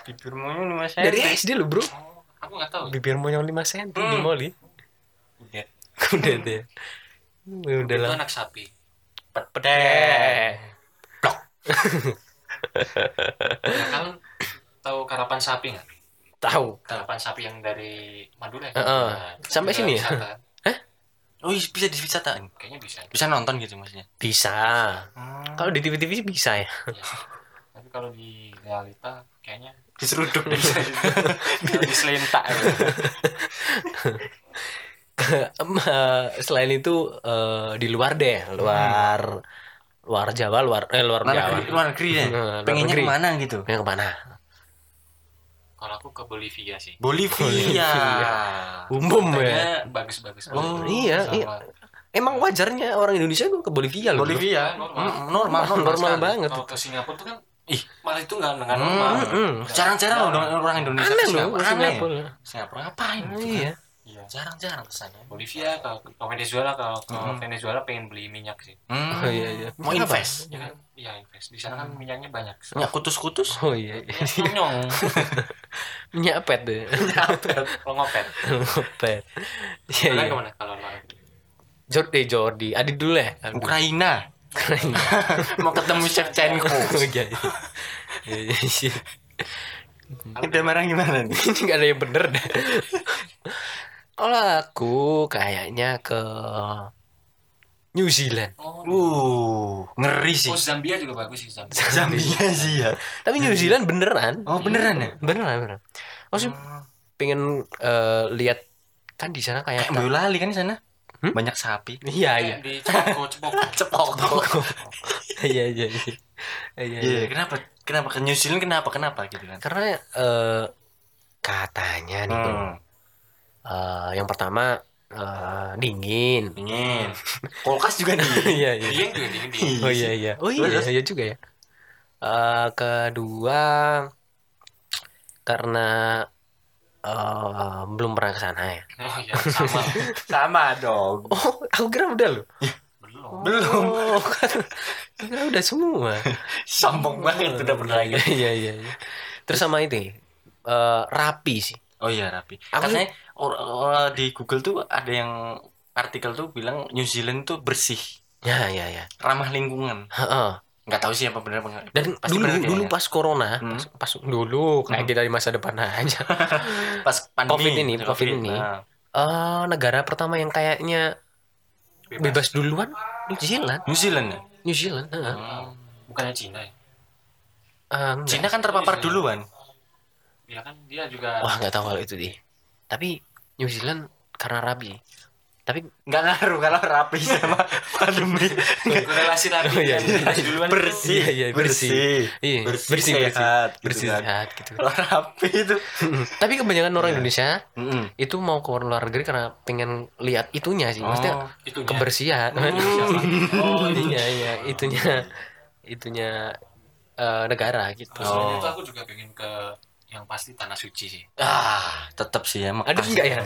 Speaker 1: Bibir monyong lima cm.
Speaker 2: dari SD lo bro
Speaker 3: Oh, aku nggak tahu.
Speaker 2: bibir moyong 5 cm di
Speaker 1: Hmm.
Speaker 2: mall ya
Speaker 3: Udet.
Speaker 2: udah deh udah
Speaker 3: Itu
Speaker 2: lah
Speaker 3: anak sapi.
Speaker 2: pedeh
Speaker 3: Ya, kalian tahu karapan sapi nggak?
Speaker 2: tahu
Speaker 3: Karapan sapi yang dari Madura. ya? Nah, itu
Speaker 2: Sampai sini ya?
Speaker 1: Oh iya, bisa diwisatakan.
Speaker 3: Kayaknya bisa.
Speaker 1: Bisa nonton gitu maksudnya.
Speaker 2: bisa kalau di TV-TV sih bisa ya
Speaker 3: Ya. Tapi kalau di realita kayaknya
Speaker 1: Diseruduk
Speaker 3: diselentak. ya.
Speaker 2: Em, eh, selain itu eh, di luar deh luar luar Jawa luar eh luar
Speaker 1: luar
Speaker 2: Jawa
Speaker 1: negeri, luar negeri deh.
Speaker 2: Hmm, luar
Speaker 1: Pengennya
Speaker 2: negeri.
Speaker 1: ke mana gitu?
Speaker 2: yang ke mana
Speaker 3: Kalau aku ke Bolivia sih.
Speaker 1: Bolivia.
Speaker 2: umum ya
Speaker 3: bagus-bagus.
Speaker 1: Oh,
Speaker 2: iya,
Speaker 3: Sama-
Speaker 2: iya. emang wajarnya orang Indonesia tuh ke Bolivia loh.
Speaker 1: Bolivia.
Speaker 3: Normal.
Speaker 1: Mm, normal, normal,
Speaker 2: normal
Speaker 1: sekali.
Speaker 2: banget
Speaker 3: Kalau ke Singapura tuh kan
Speaker 1: Ih.
Speaker 3: malah itu nggak nggak
Speaker 1: Hmm,
Speaker 3: normal.
Speaker 2: hmm.
Speaker 1: Jarang-jarang loh orang- orang Indonesia
Speaker 2: aneh loh
Speaker 1: Singapura.
Speaker 2: Singapura
Speaker 1: Singapura ngapain?
Speaker 2: Iya
Speaker 3: Iya.
Speaker 1: Jarang-jarang ke sana.
Speaker 3: Bolivia ke, ke Venezuela ke, ke
Speaker 1: Hmm.
Speaker 3: Venezuela pengen beli minyak sih.
Speaker 1: Hmm.
Speaker 2: oh iya iya
Speaker 1: Mau invest.
Speaker 3: Ya kan? Iya invest. Di sana kan minyaknya banyak.
Speaker 1: Minyak kutus-kutus.
Speaker 2: oh iya iya.
Speaker 3: Nyong.
Speaker 2: minyak pet deh
Speaker 3: Kalau ngopet.
Speaker 2: pet iya
Speaker 3: Kalian
Speaker 2: iya
Speaker 3: ke mana kalau negeri?
Speaker 2: Jordi Jordi Adi dulu ya Adi.
Speaker 1: Ukraina.
Speaker 2: Keren.
Speaker 1: Mau ketemu Shevchenko.
Speaker 2: oh iya iya iya iya, iya.
Speaker 1: Udah marah gimana nih?
Speaker 2: ini nggak ada yang bener deh kalau aku kayaknya ke New Zealand
Speaker 3: Oh,
Speaker 1: Uh, ngeri sih.
Speaker 3: oh Zambia juga bagus sih Zambia.
Speaker 1: Zambia sih ya.
Speaker 2: tapi New Zealand beneran
Speaker 1: Oh beneran ya?
Speaker 2: beneran beneran maksudnya pengen eh, lihat kan di sana kayak
Speaker 1: Kayak Boyolali kan di sana.
Speaker 2: Hmm?
Speaker 1: Banyak sapi.
Speaker 2: iya iya
Speaker 3: Di Cepoko, Cepoko.
Speaker 1: Cepok.
Speaker 2: iya iya iya iya
Speaker 1: Iya, kenapa? Kenapa ke New Zealand kenapa? Kenapa gitu kan?
Speaker 2: karena eh, katanya nih bro
Speaker 1: Hmm,
Speaker 2: eh, yang pertama eh, dingin
Speaker 1: dingin. Kulkas juga nih.
Speaker 2: iya iya
Speaker 3: Dia juga dingin dingin.
Speaker 2: Oh iya iya. Oh iya
Speaker 1: Terus?
Speaker 2: iya juga ya. Eh kedua karena eh belum pernah ke sana ya.
Speaker 3: Oh iya sama.
Speaker 1: Sama dong.
Speaker 2: Oh, aku kira udah loh.
Speaker 3: Belum.
Speaker 1: Belum.
Speaker 2: Oh, kan. Kira udah semua.
Speaker 1: Sombong banget udah pernah
Speaker 2: Iya
Speaker 1: lagi.
Speaker 2: iya iya. iya. Terus sama itu eh rapi sih.
Speaker 1: Oh iya rapi.
Speaker 2: Aku
Speaker 1: Katanya or- or- di Google tuh ada yang artikel tuh bilang New Zealand tuh bersih,
Speaker 2: Ya ya ya.
Speaker 1: ramah lingkungan.
Speaker 2: Heeh.
Speaker 1: Nggak tahu sih apa benar.
Speaker 2: Dan
Speaker 1: Pasti
Speaker 2: dulu
Speaker 1: bener
Speaker 2: dulu pas corona,
Speaker 1: Hmm.
Speaker 2: pas, pas dulu kayak
Speaker 1: Hmm.
Speaker 2: kita di masa depan aja.
Speaker 1: pas pandemi
Speaker 2: Covid ini,
Speaker 1: ada
Speaker 2: Covid ini.
Speaker 1: Nah,
Speaker 2: Eh negara pertama yang kayaknya bebas duluan New Zealand.
Speaker 1: New Zealand ya?
Speaker 2: New Zealand. heeh.
Speaker 3: Hmm, Bukannya Cina ya?
Speaker 2: Enggak.
Speaker 1: Cina kan terpapar duluan.
Speaker 3: Ya kan dia juga
Speaker 2: Wah nggak tahu kalau itu deh. Tapi New Zealand karena rabi. Tapi
Speaker 1: Nggak ngaruh kalau rapi sama pandemi.
Speaker 3: korelasi tadi
Speaker 2: Oh, iya, iya.
Speaker 3: Duluan
Speaker 1: bersih,
Speaker 2: Iya, iya, bersih. iya
Speaker 1: bersih,
Speaker 2: bersih bersih
Speaker 1: sehat, gitu
Speaker 2: bersih
Speaker 1: kan.
Speaker 2: sehat gitu.
Speaker 1: Kalau rapi itu.
Speaker 2: Tapi kebanyakan orang
Speaker 1: Iya.
Speaker 2: Indonesia itu mau ke luar negeri karena pengen lihat itunya sih. Maksudnya
Speaker 1: Oh.
Speaker 3: itu
Speaker 2: kebersihan.
Speaker 3: Oh,
Speaker 2: iya iya itunya itunya eh, negara gitu.
Speaker 1: Oh.
Speaker 3: itu aku juga pengen ke yang pasti tanah suci sih.
Speaker 1: Ah, tetap sih ya.
Speaker 2: Ada enggak ya?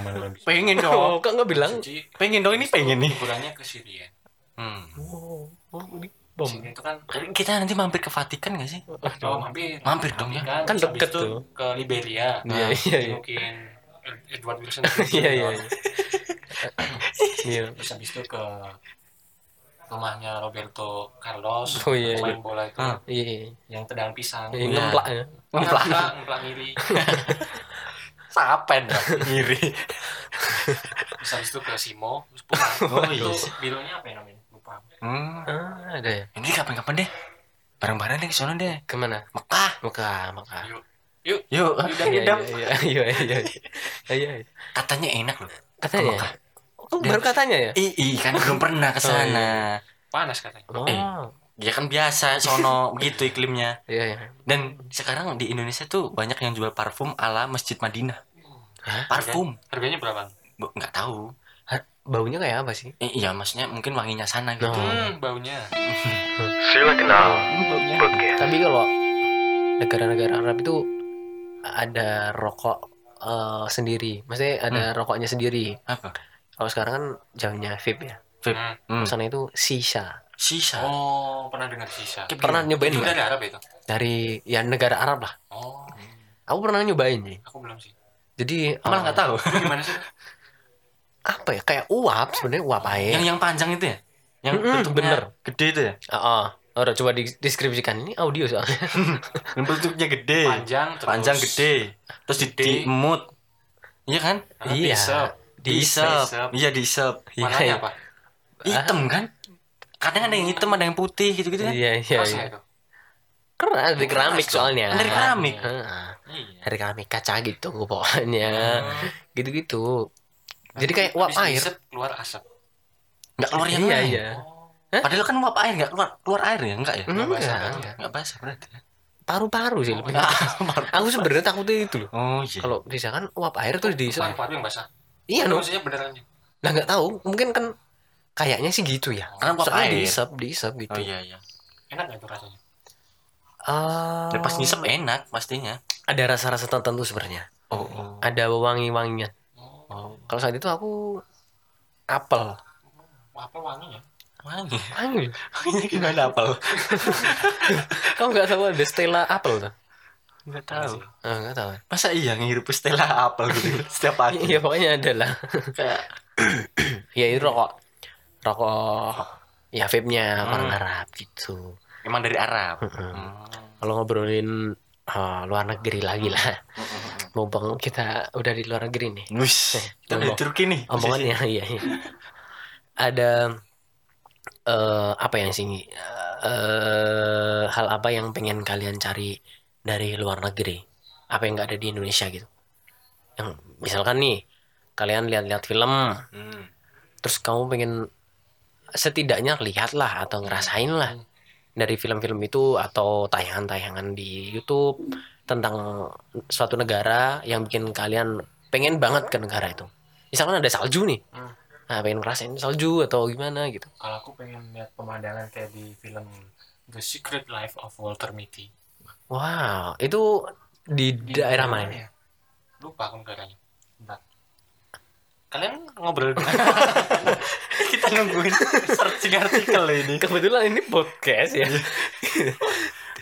Speaker 1: Pengen dong.
Speaker 2: kok nggak bilang?
Speaker 3: Suci
Speaker 1: Pengen dong ini pengen nih.
Speaker 3: liburannya ke Syria.
Speaker 1: Hmm.
Speaker 2: Oh, oh ini bom.
Speaker 3: Itu kan
Speaker 1: Kita nanti mampir ke Vatikan gak sih?
Speaker 3: oh, mampir.
Speaker 1: Mampir dong ya.
Speaker 3: Kan,
Speaker 2: Kan deket
Speaker 3: itu
Speaker 2: tuh.
Speaker 3: ke Liberia.
Speaker 2: Iya iya iya.
Speaker 3: Mungkin Edward Wilson.
Speaker 2: Iya iya. iya. Iya.
Speaker 3: Habis itu ke rumahnya Roberto Carlos
Speaker 2: Oh, iya,
Speaker 3: pemain
Speaker 2: iya.
Speaker 3: bola itu
Speaker 1: Ah.
Speaker 2: Iya.
Speaker 3: yang tendangan pisang
Speaker 2: Iya,
Speaker 1: Iya.
Speaker 2: ngemplak ya.
Speaker 1: Ngemplak.
Speaker 3: ngemplak ngiri
Speaker 1: Sapen dah. Ngiri.
Speaker 3: terus habis itu ke Simo terus pulang
Speaker 1: Oh,
Speaker 3: itu
Speaker 1: iya.
Speaker 3: bilonya apa ya namanya lupa
Speaker 1: Hmm.
Speaker 2: Ah, ada ya.
Speaker 1: Ini kapan-kapan deh. Bareng-bareng deh ke sana deh.
Speaker 2: Ke mana?
Speaker 1: Mekah.
Speaker 2: Mekah, Mekah.
Speaker 3: yuk yuk
Speaker 1: Yuk,
Speaker 2: Iya, iya, iya, iya, iya, iya, iya.
Speaker 1: Katanya enak loh.
Speaker 2: Katanya.
Speaker 1: Mekah.
Speaker 2: Oh, baru katanya ya?
Speaker 1: Ih, kan belum pernah ke sana.
Speaker 3: panas katanya
Speaker 2: Oh,
Speaker 1: Eh. Ya kan biasa sono gitu iklimnya.
Speaker 2: iya, iya.
Speaker 1: Dan sekarang di Indonesia tuh banyak yang jual parfum ala Masjid Madinah.
Speaker 2: Hah?
Speaker 1: Parfum.
Speaker 3: harganya berapa
Speaker 1: Bu, nggak tahu.
Speaker 2: Ha, Baunya kayak apa sih?
Speaker 1: Eh, iya, maksudnya mungkin wanginya sana gitu.
Speaker 2: Oh.
Speaker 3: hmm, baunya
Speaker 1: Baunya.
Speaker 2: Tapi kalau negara-negara Arab itu ada rokok eh, sendiri. Maksudnya ada rokoknya sendiri.
Speaker 1: Apa?
Speaker 2: Kalau sekarang kan zamannya vape ya
Speaker 1: Vape.
Speaker 3: Hmm.
Speaker 1: Hmm.
Speaker 2: sana itu sisa
Speaker 1: Sisa.
Speaker 3: Oh, pernah dengar sisa.
Speaker 2: pernah nyobain
Speaker 3: Itu dari Arab itu.
Speaker 2: dari ya negara Arab lah
Speaker 3: Oh,
Speaker 2: aku pernah nyobain sih
Speaker 3: aku belum sih.
Speaker 2: jadi
Speaker 1: Malah
Speaker 2: eh,
Speaker 1: nggak tahu.
Speaker 3: Itu gimana sih?
Speaker 2: apa ya kayak uap sebenarnya uap air
Speaker 1: Yang yang panjang itu ya? Yang
Speaker 2: Mm-mm,
Speaker 1: bentuknya
Speaker 2: bener.
Speaker 1: gede itu ya?
Speaker 2: Ah, ah. Udah coba dideskripsikan ini audio soalnya.
Speaker 1: Bentuknya gede.
Speaker 3: Panjang terus.
Speaker 1: Panjang gede. Terus di, diemut. Iya kan?
Speaker 3: Ah,
Speaker 2: Iya.
Speaker 3: diisep.
Speaker 1: Diisep. Iya diisep.
Speaker 3: Warnanya
Speaker 2: Iya.
Speaker 3: apa?
Speaker 1: Hitam kan? Kadang ada yang hitam, ada yang putih gitu-gitu kan?
Speaker 2: Iya iya. Iya.
Speaker 3: itu.
Speaker 2: Karena dari keramik soalnya.
Speaker 1: Dari keramik.
Speaker 2: Heeh.
Speaker 3: Iya.
Speaker 2: Dari keramik kaca gitu pokoknya.
Speaker 3: Hmm.
Speaker 2: Gitu-gitu. Jadi kayak uap air.
Speaker 3: keluar asap.
Speaker 1: Nggak keluar yang
Speaker 2: Iya
Speaker 1: lain.
Speaker 2: iya.
Speaker 1: Padahal kan uap air nggak keluar keluar air ya enggak ya?
Speaker 2: Enggak,
Speaker 3: basah,
Speaker 2: enggak.
Speaker 1: Nggak basah berarti.
Speaker 2: Paru-paru sih lebih.
Speaker 1: Baru-
Speaker 2: Aku sebenarnya takutnya itu loh.
Speaker 1: Oh iya.
Speaker 2: Kalau bisa kan uap air tuh di
Speaker 3: Paru-paru yang basah.
Speaker 2: Iya no.
Speaker 3: Maksudnya beneran.
Speaker 2: Lah nggak tahu. Mungkin kan kayaknya sih gitu ya.
Speaker 1: Karena uap
Speaker 2: Soalnya
Speaker 1: air.
Speaker 2: diisep, diisep gitu.
Speaker 1: Oh iya iya.
Speaker 3: Enak nggak itu rasanya?
Speaker 2: Ah,
Speaker 1: Ya, pas ngisep enak pastinya.
Speaker 2: ada rasa-rasa tertentu sebenarnya.
Speaker 1: Oh, oh.
Speaker 2: Ada wangi-wanginya.
Speaker 3: Oh,
Speaker 2: Kalau saat itu aku apel.
Speaker 3: apa wanginya?
Speaker 1: Wangi.
Speaker 2: Wangi.
Speaker 1: Wanginya gimana apel?
Speaker 2: Kamu nggak tahu ada Stella apel tuh?
Speaker 1: Enggak tahu.
Speaker 2: Ah, nggak tahu.
Speaker 1: Masa iya ngirup Stella apel gitu setiap pagi?
Speaker 2: Iya pokoknya ada lah.
Speaker 1: Kayak
Speaker 2: ya itu rokok, rokok, ya vape-nya
Speaker 1: Hmm.
Speaker 2: orang Arab gitu.
Speaker 1: emang dari Arab. Hmm.
Speaker 2: Kalau ngobrolin ah, luar negeri lagi lah.
Speaker 1: Hmm.
Speaker 2: Mumpung kita udah di luar negeri nih.
Speaker 1: Wus, kita dari
Speaker 2: ngomong-
Speaker 1: Turki nih.
Speaker 2: Omongannya iya, iya. Ada eh apa yang sih eh hal apa yang pengen kalian cari dari luar negeri? Apa yang nggak ada di Indonesia gitu? Yang misalkan nih kalian lihat-lihat film,
Speaker 1: Hmm.
Speaker 2: terus kamu pengen setidaknya lihat lah atau ngerasain lah dari film-film itu atau tayangan-tayangan di YouTube tentang suatu negara yang bikin kalian pengen banget ke negara itu. Misalkan ada salju nih,
Speaker 3: Hmm.
Speaker 2: nah pengen ngerasain salju atau gimana gitu.
Speaker 3: Kalau aku pengen lihat pemandangan kayak di film The Secret Life of Walter Mitty.
Speaker 2: Wow, itu di,
Speaker 3: Di
Speaker 2: daerah mana?
Speaker 3: ya? Lupa aku negaranya. Bentar. Kalian ngobrol
Speaker 1: kita nungguin searching artikel ini.
Speaker 2: Kebetulan ini podcast ya.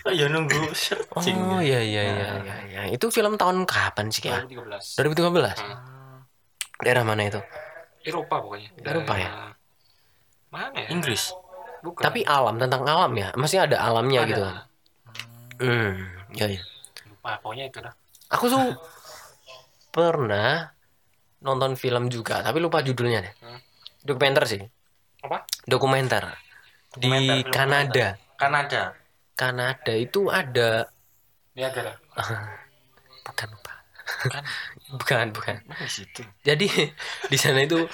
Speaker 1: Oh, ya nunggu searching.
Speaker 2: Oh iya iya iya iya. iya. Itu film tahun kapan sih ya?
Speaker 3: 2013.
Speaker 2: 2013.
Speaker 3: Hmm.
Speaker 2: Daerah mana itu?
Speaker 3: Eropa pokoknya.
Speaker 2: Eropa ya?
Speaker 3: Mana ya?
Speaker 1: Inggris.
Speaker 3: Bukan.
Speaker 2: Tapi alam tentang alam ya. Masih ada alamnya
Speaker 3: Ada.
Speaker 2: gitu. Hmm, ya ya.
Speaker 3: Lupa, pokoknya itu dah.
Speaker 2: Aku tuh pernah nonton film juga, tapi lupa judulnya deh.
Speaker 3: Hmm.
Speaker 2: Dokumenter sih.
Speaker 3: Apa?
Speaker 2: Dokumenter. Di
Speaker 1: Dokumenter, film
Speaker 2: Kanada.
Speaker 1: Kanada.
Speaker 2: Kanada itu ada
Speaker 3: Niagara.
Speaker 2: bukan lupa.
Speaker 1: Kan
Speaker 2: Bukan, bukan.
Speaker 1: di situ.
Speaker 2: Jadi di sana itu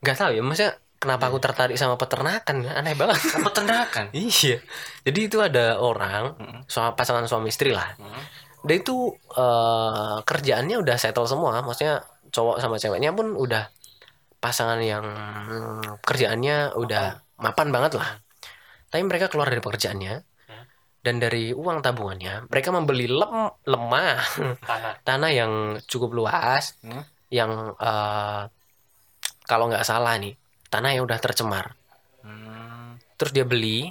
Speaker 2: nggak tahu ya, maksudnya kenapa aku tertarik sama peternakan? Aneh banget.
Speaker 1: Peternakan.
Speaker 2: iya. Jadi itu ada orang, soal pasangan suami istri lah. Dia itu eh, kerjaannya udah settle semua, maksudnya cowok sama ceweknya pun udah pasangan yang hmm, kerjaannya udah mapan banget lah. Tapi mereka keluar dari pekerjaannya dan dari uang tabungannya mereka membeli lem lemah
Speaker 3: Tanah.
Speaker 2: tanah yang cukup luas,
Speaker 1: Hmm.
Speaker 2: yang eh, kalau nggak salah nih tanah yang udah tercemar.
Speaker 1: Hmm.
Speaker 2: Terus dia beli,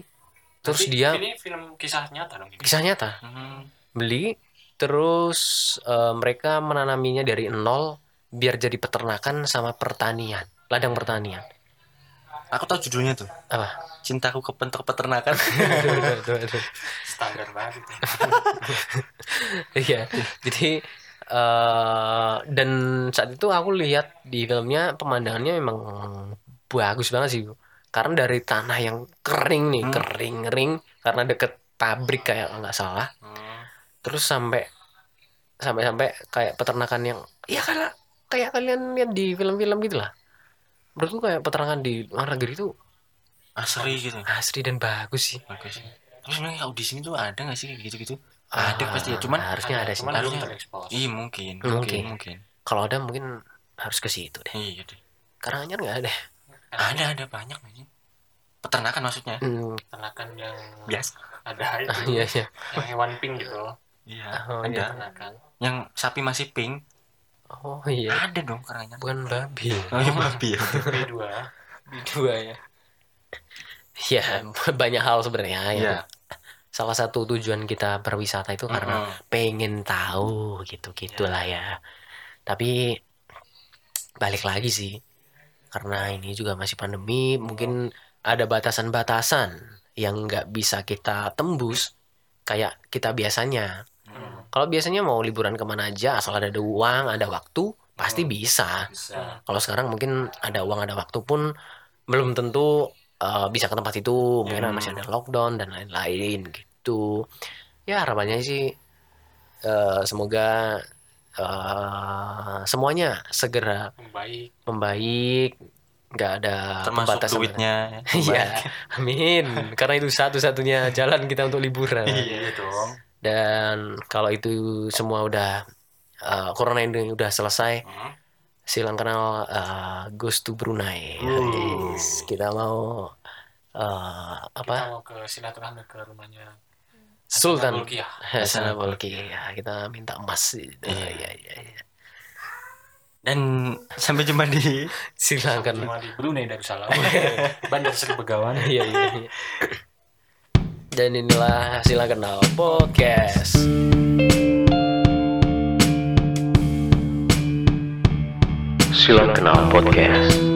Speaker 2: terus
Speaker 3: Tapi
Speaker 2: dia
Speaker 3: Ini film kisah nyata dong. ini.
Speaker 2: kisah nyata
Speaker 1: Hmm.
Speaker 2: beli terus eh, mereka menanaminya dari nol biar jadi peternakan sama pertanian ladang pertanian
Speaker 1: Aku tahu judulnya tuh.
Speaker 2: apa
Speaker 1: Cintaku ke bentuk peternakan.
Speaker 3: Standar banget
Speaker 2: iya jadi eh dan saat itu aku lihat di filmnya pemandangannya memang bagus banget sih karena dari tanah yang kering nih
Speaker 1: Hmm.
Speaker 2: kering kering karena deket pabrik kayak nggak salah
Speaker 1: Hmm.
Speaker 2: terus sampai sampai sampai kayak peternakan yang ya kayak kayak kalian lihat di film-film gitu lah menurutku kayak peternakan di luar negeri itu
Speaker 1: Asri gitu.
Speaker 2: asri dan bagus sih
Speaker 1: Bagus. Terus sebenarnya kalau di sini tuh ada nggak sih kayak gitu-gitu?
Speaker 2: Ah,
Speaker 1: ada pasti ya. Cuman
Speaker 2: harusnya ada sih
Speaker 3: Cuman belum terekspos.
Speaker 1: iya mungkin.
Speaker 2: Mungkin.
Speaker 1: Mungkin. Mungkin.
Speaker 2: kalau ada mungkin harus ke situ deh
Speaker 1: Iya deh.
Speaker 2: Karanganyar nggak ada
Speaker 1: Ada ada banyak nih. Peternakan maksudnya.
Speaker 2: hmm,
Speaker 3: Peternakan yang
Speaker 1: Biasa.
Speaker 3: ada itu.
Speaker 2: iya iya
Speaker 3: Yang hewan pink gitu.
Speaker 1: Iya.
Speaker 2: Oh,
Speaker 1: ada.
Speaker 2: iya.
Speaker 3: Peternakan.
Speaker 1: Yang sapi masih pink.
Speaker 2: Oh iya,
Speaker 1: Ada dong Karanganyar.
Speaker 2: bukan babi.
Speaker 4: Oh iya babi ya.
Speaker 3: B2
Speaker 2: Dua ya. Ya, banyak hal sebenarnya ya.
Speaker 4: Iya.
Speaker 2: Salah satu tujuan kita berwisata itu karena
Speaker 1: Mm-mm.
Speaker 2: pengen tahu gitu gitulah ya. Tapi balik lagi sih. Karena ini juga masih pandemi, mungkin ada batasan-batasan yang nggak bisa kita tembus kayak kita biasanya. Kalau biasanya mau liburan ke mana aja, asal ada uang, ada waktu, pasti bisa.
Speaker 1: Bisa.
Speaker 2: Kalau sekarang mungkin ada uang, ada waktu pun belum tentu uh, bisa ke tempat itu. Mungkin
Speaker 1: Hmm.
Speaker 2: masih ada lockdown dan lain-lain gitu. Ya harapannya sih uh, semoga uh, semuanya segera
Speaker 3: membaik
Speaker 2: membaik, nggak ada
Speaker 4: Termasuk
Speaker 2: pembatasan.
Speaker 4: duitnya.
Speaker 2: Iya, amin. Karena itu satu-satunya jalan kita untuk liburan.
Speaker 1: Iya dong.
Speaker 2: Dan kalau itu semua udah uh, corona ini udah selesai,
Speaker 1: Hmm.
Speaker 2: silang kenal uh, Ghost to Brunei.
Speaker 1: Uh.
Speaker 2: Yes, kita mau uh,
Speaker 3: kita
Speaker 2: apa?
Speaker 3: mau ke silaturahmi ke rumahnya
Speaker 2: Sultan
Speaker 3: Bulkiah
Speaker 2: Hasan Bolki. Ya, kita minta emas. Gitu.
Speaker 4: Iya.
Speaker 2: Iya, iya, iya.
Speaker 4: Dan sampai jumpa di
Speaker 2: Silakan.
Speaker 3: cuma di Brunei Darussalam Bandar Seri Begawan
Speaker 2: Iya, iya, iya. Dan inilah silakan kenal podcast. Silakan kenal podcast.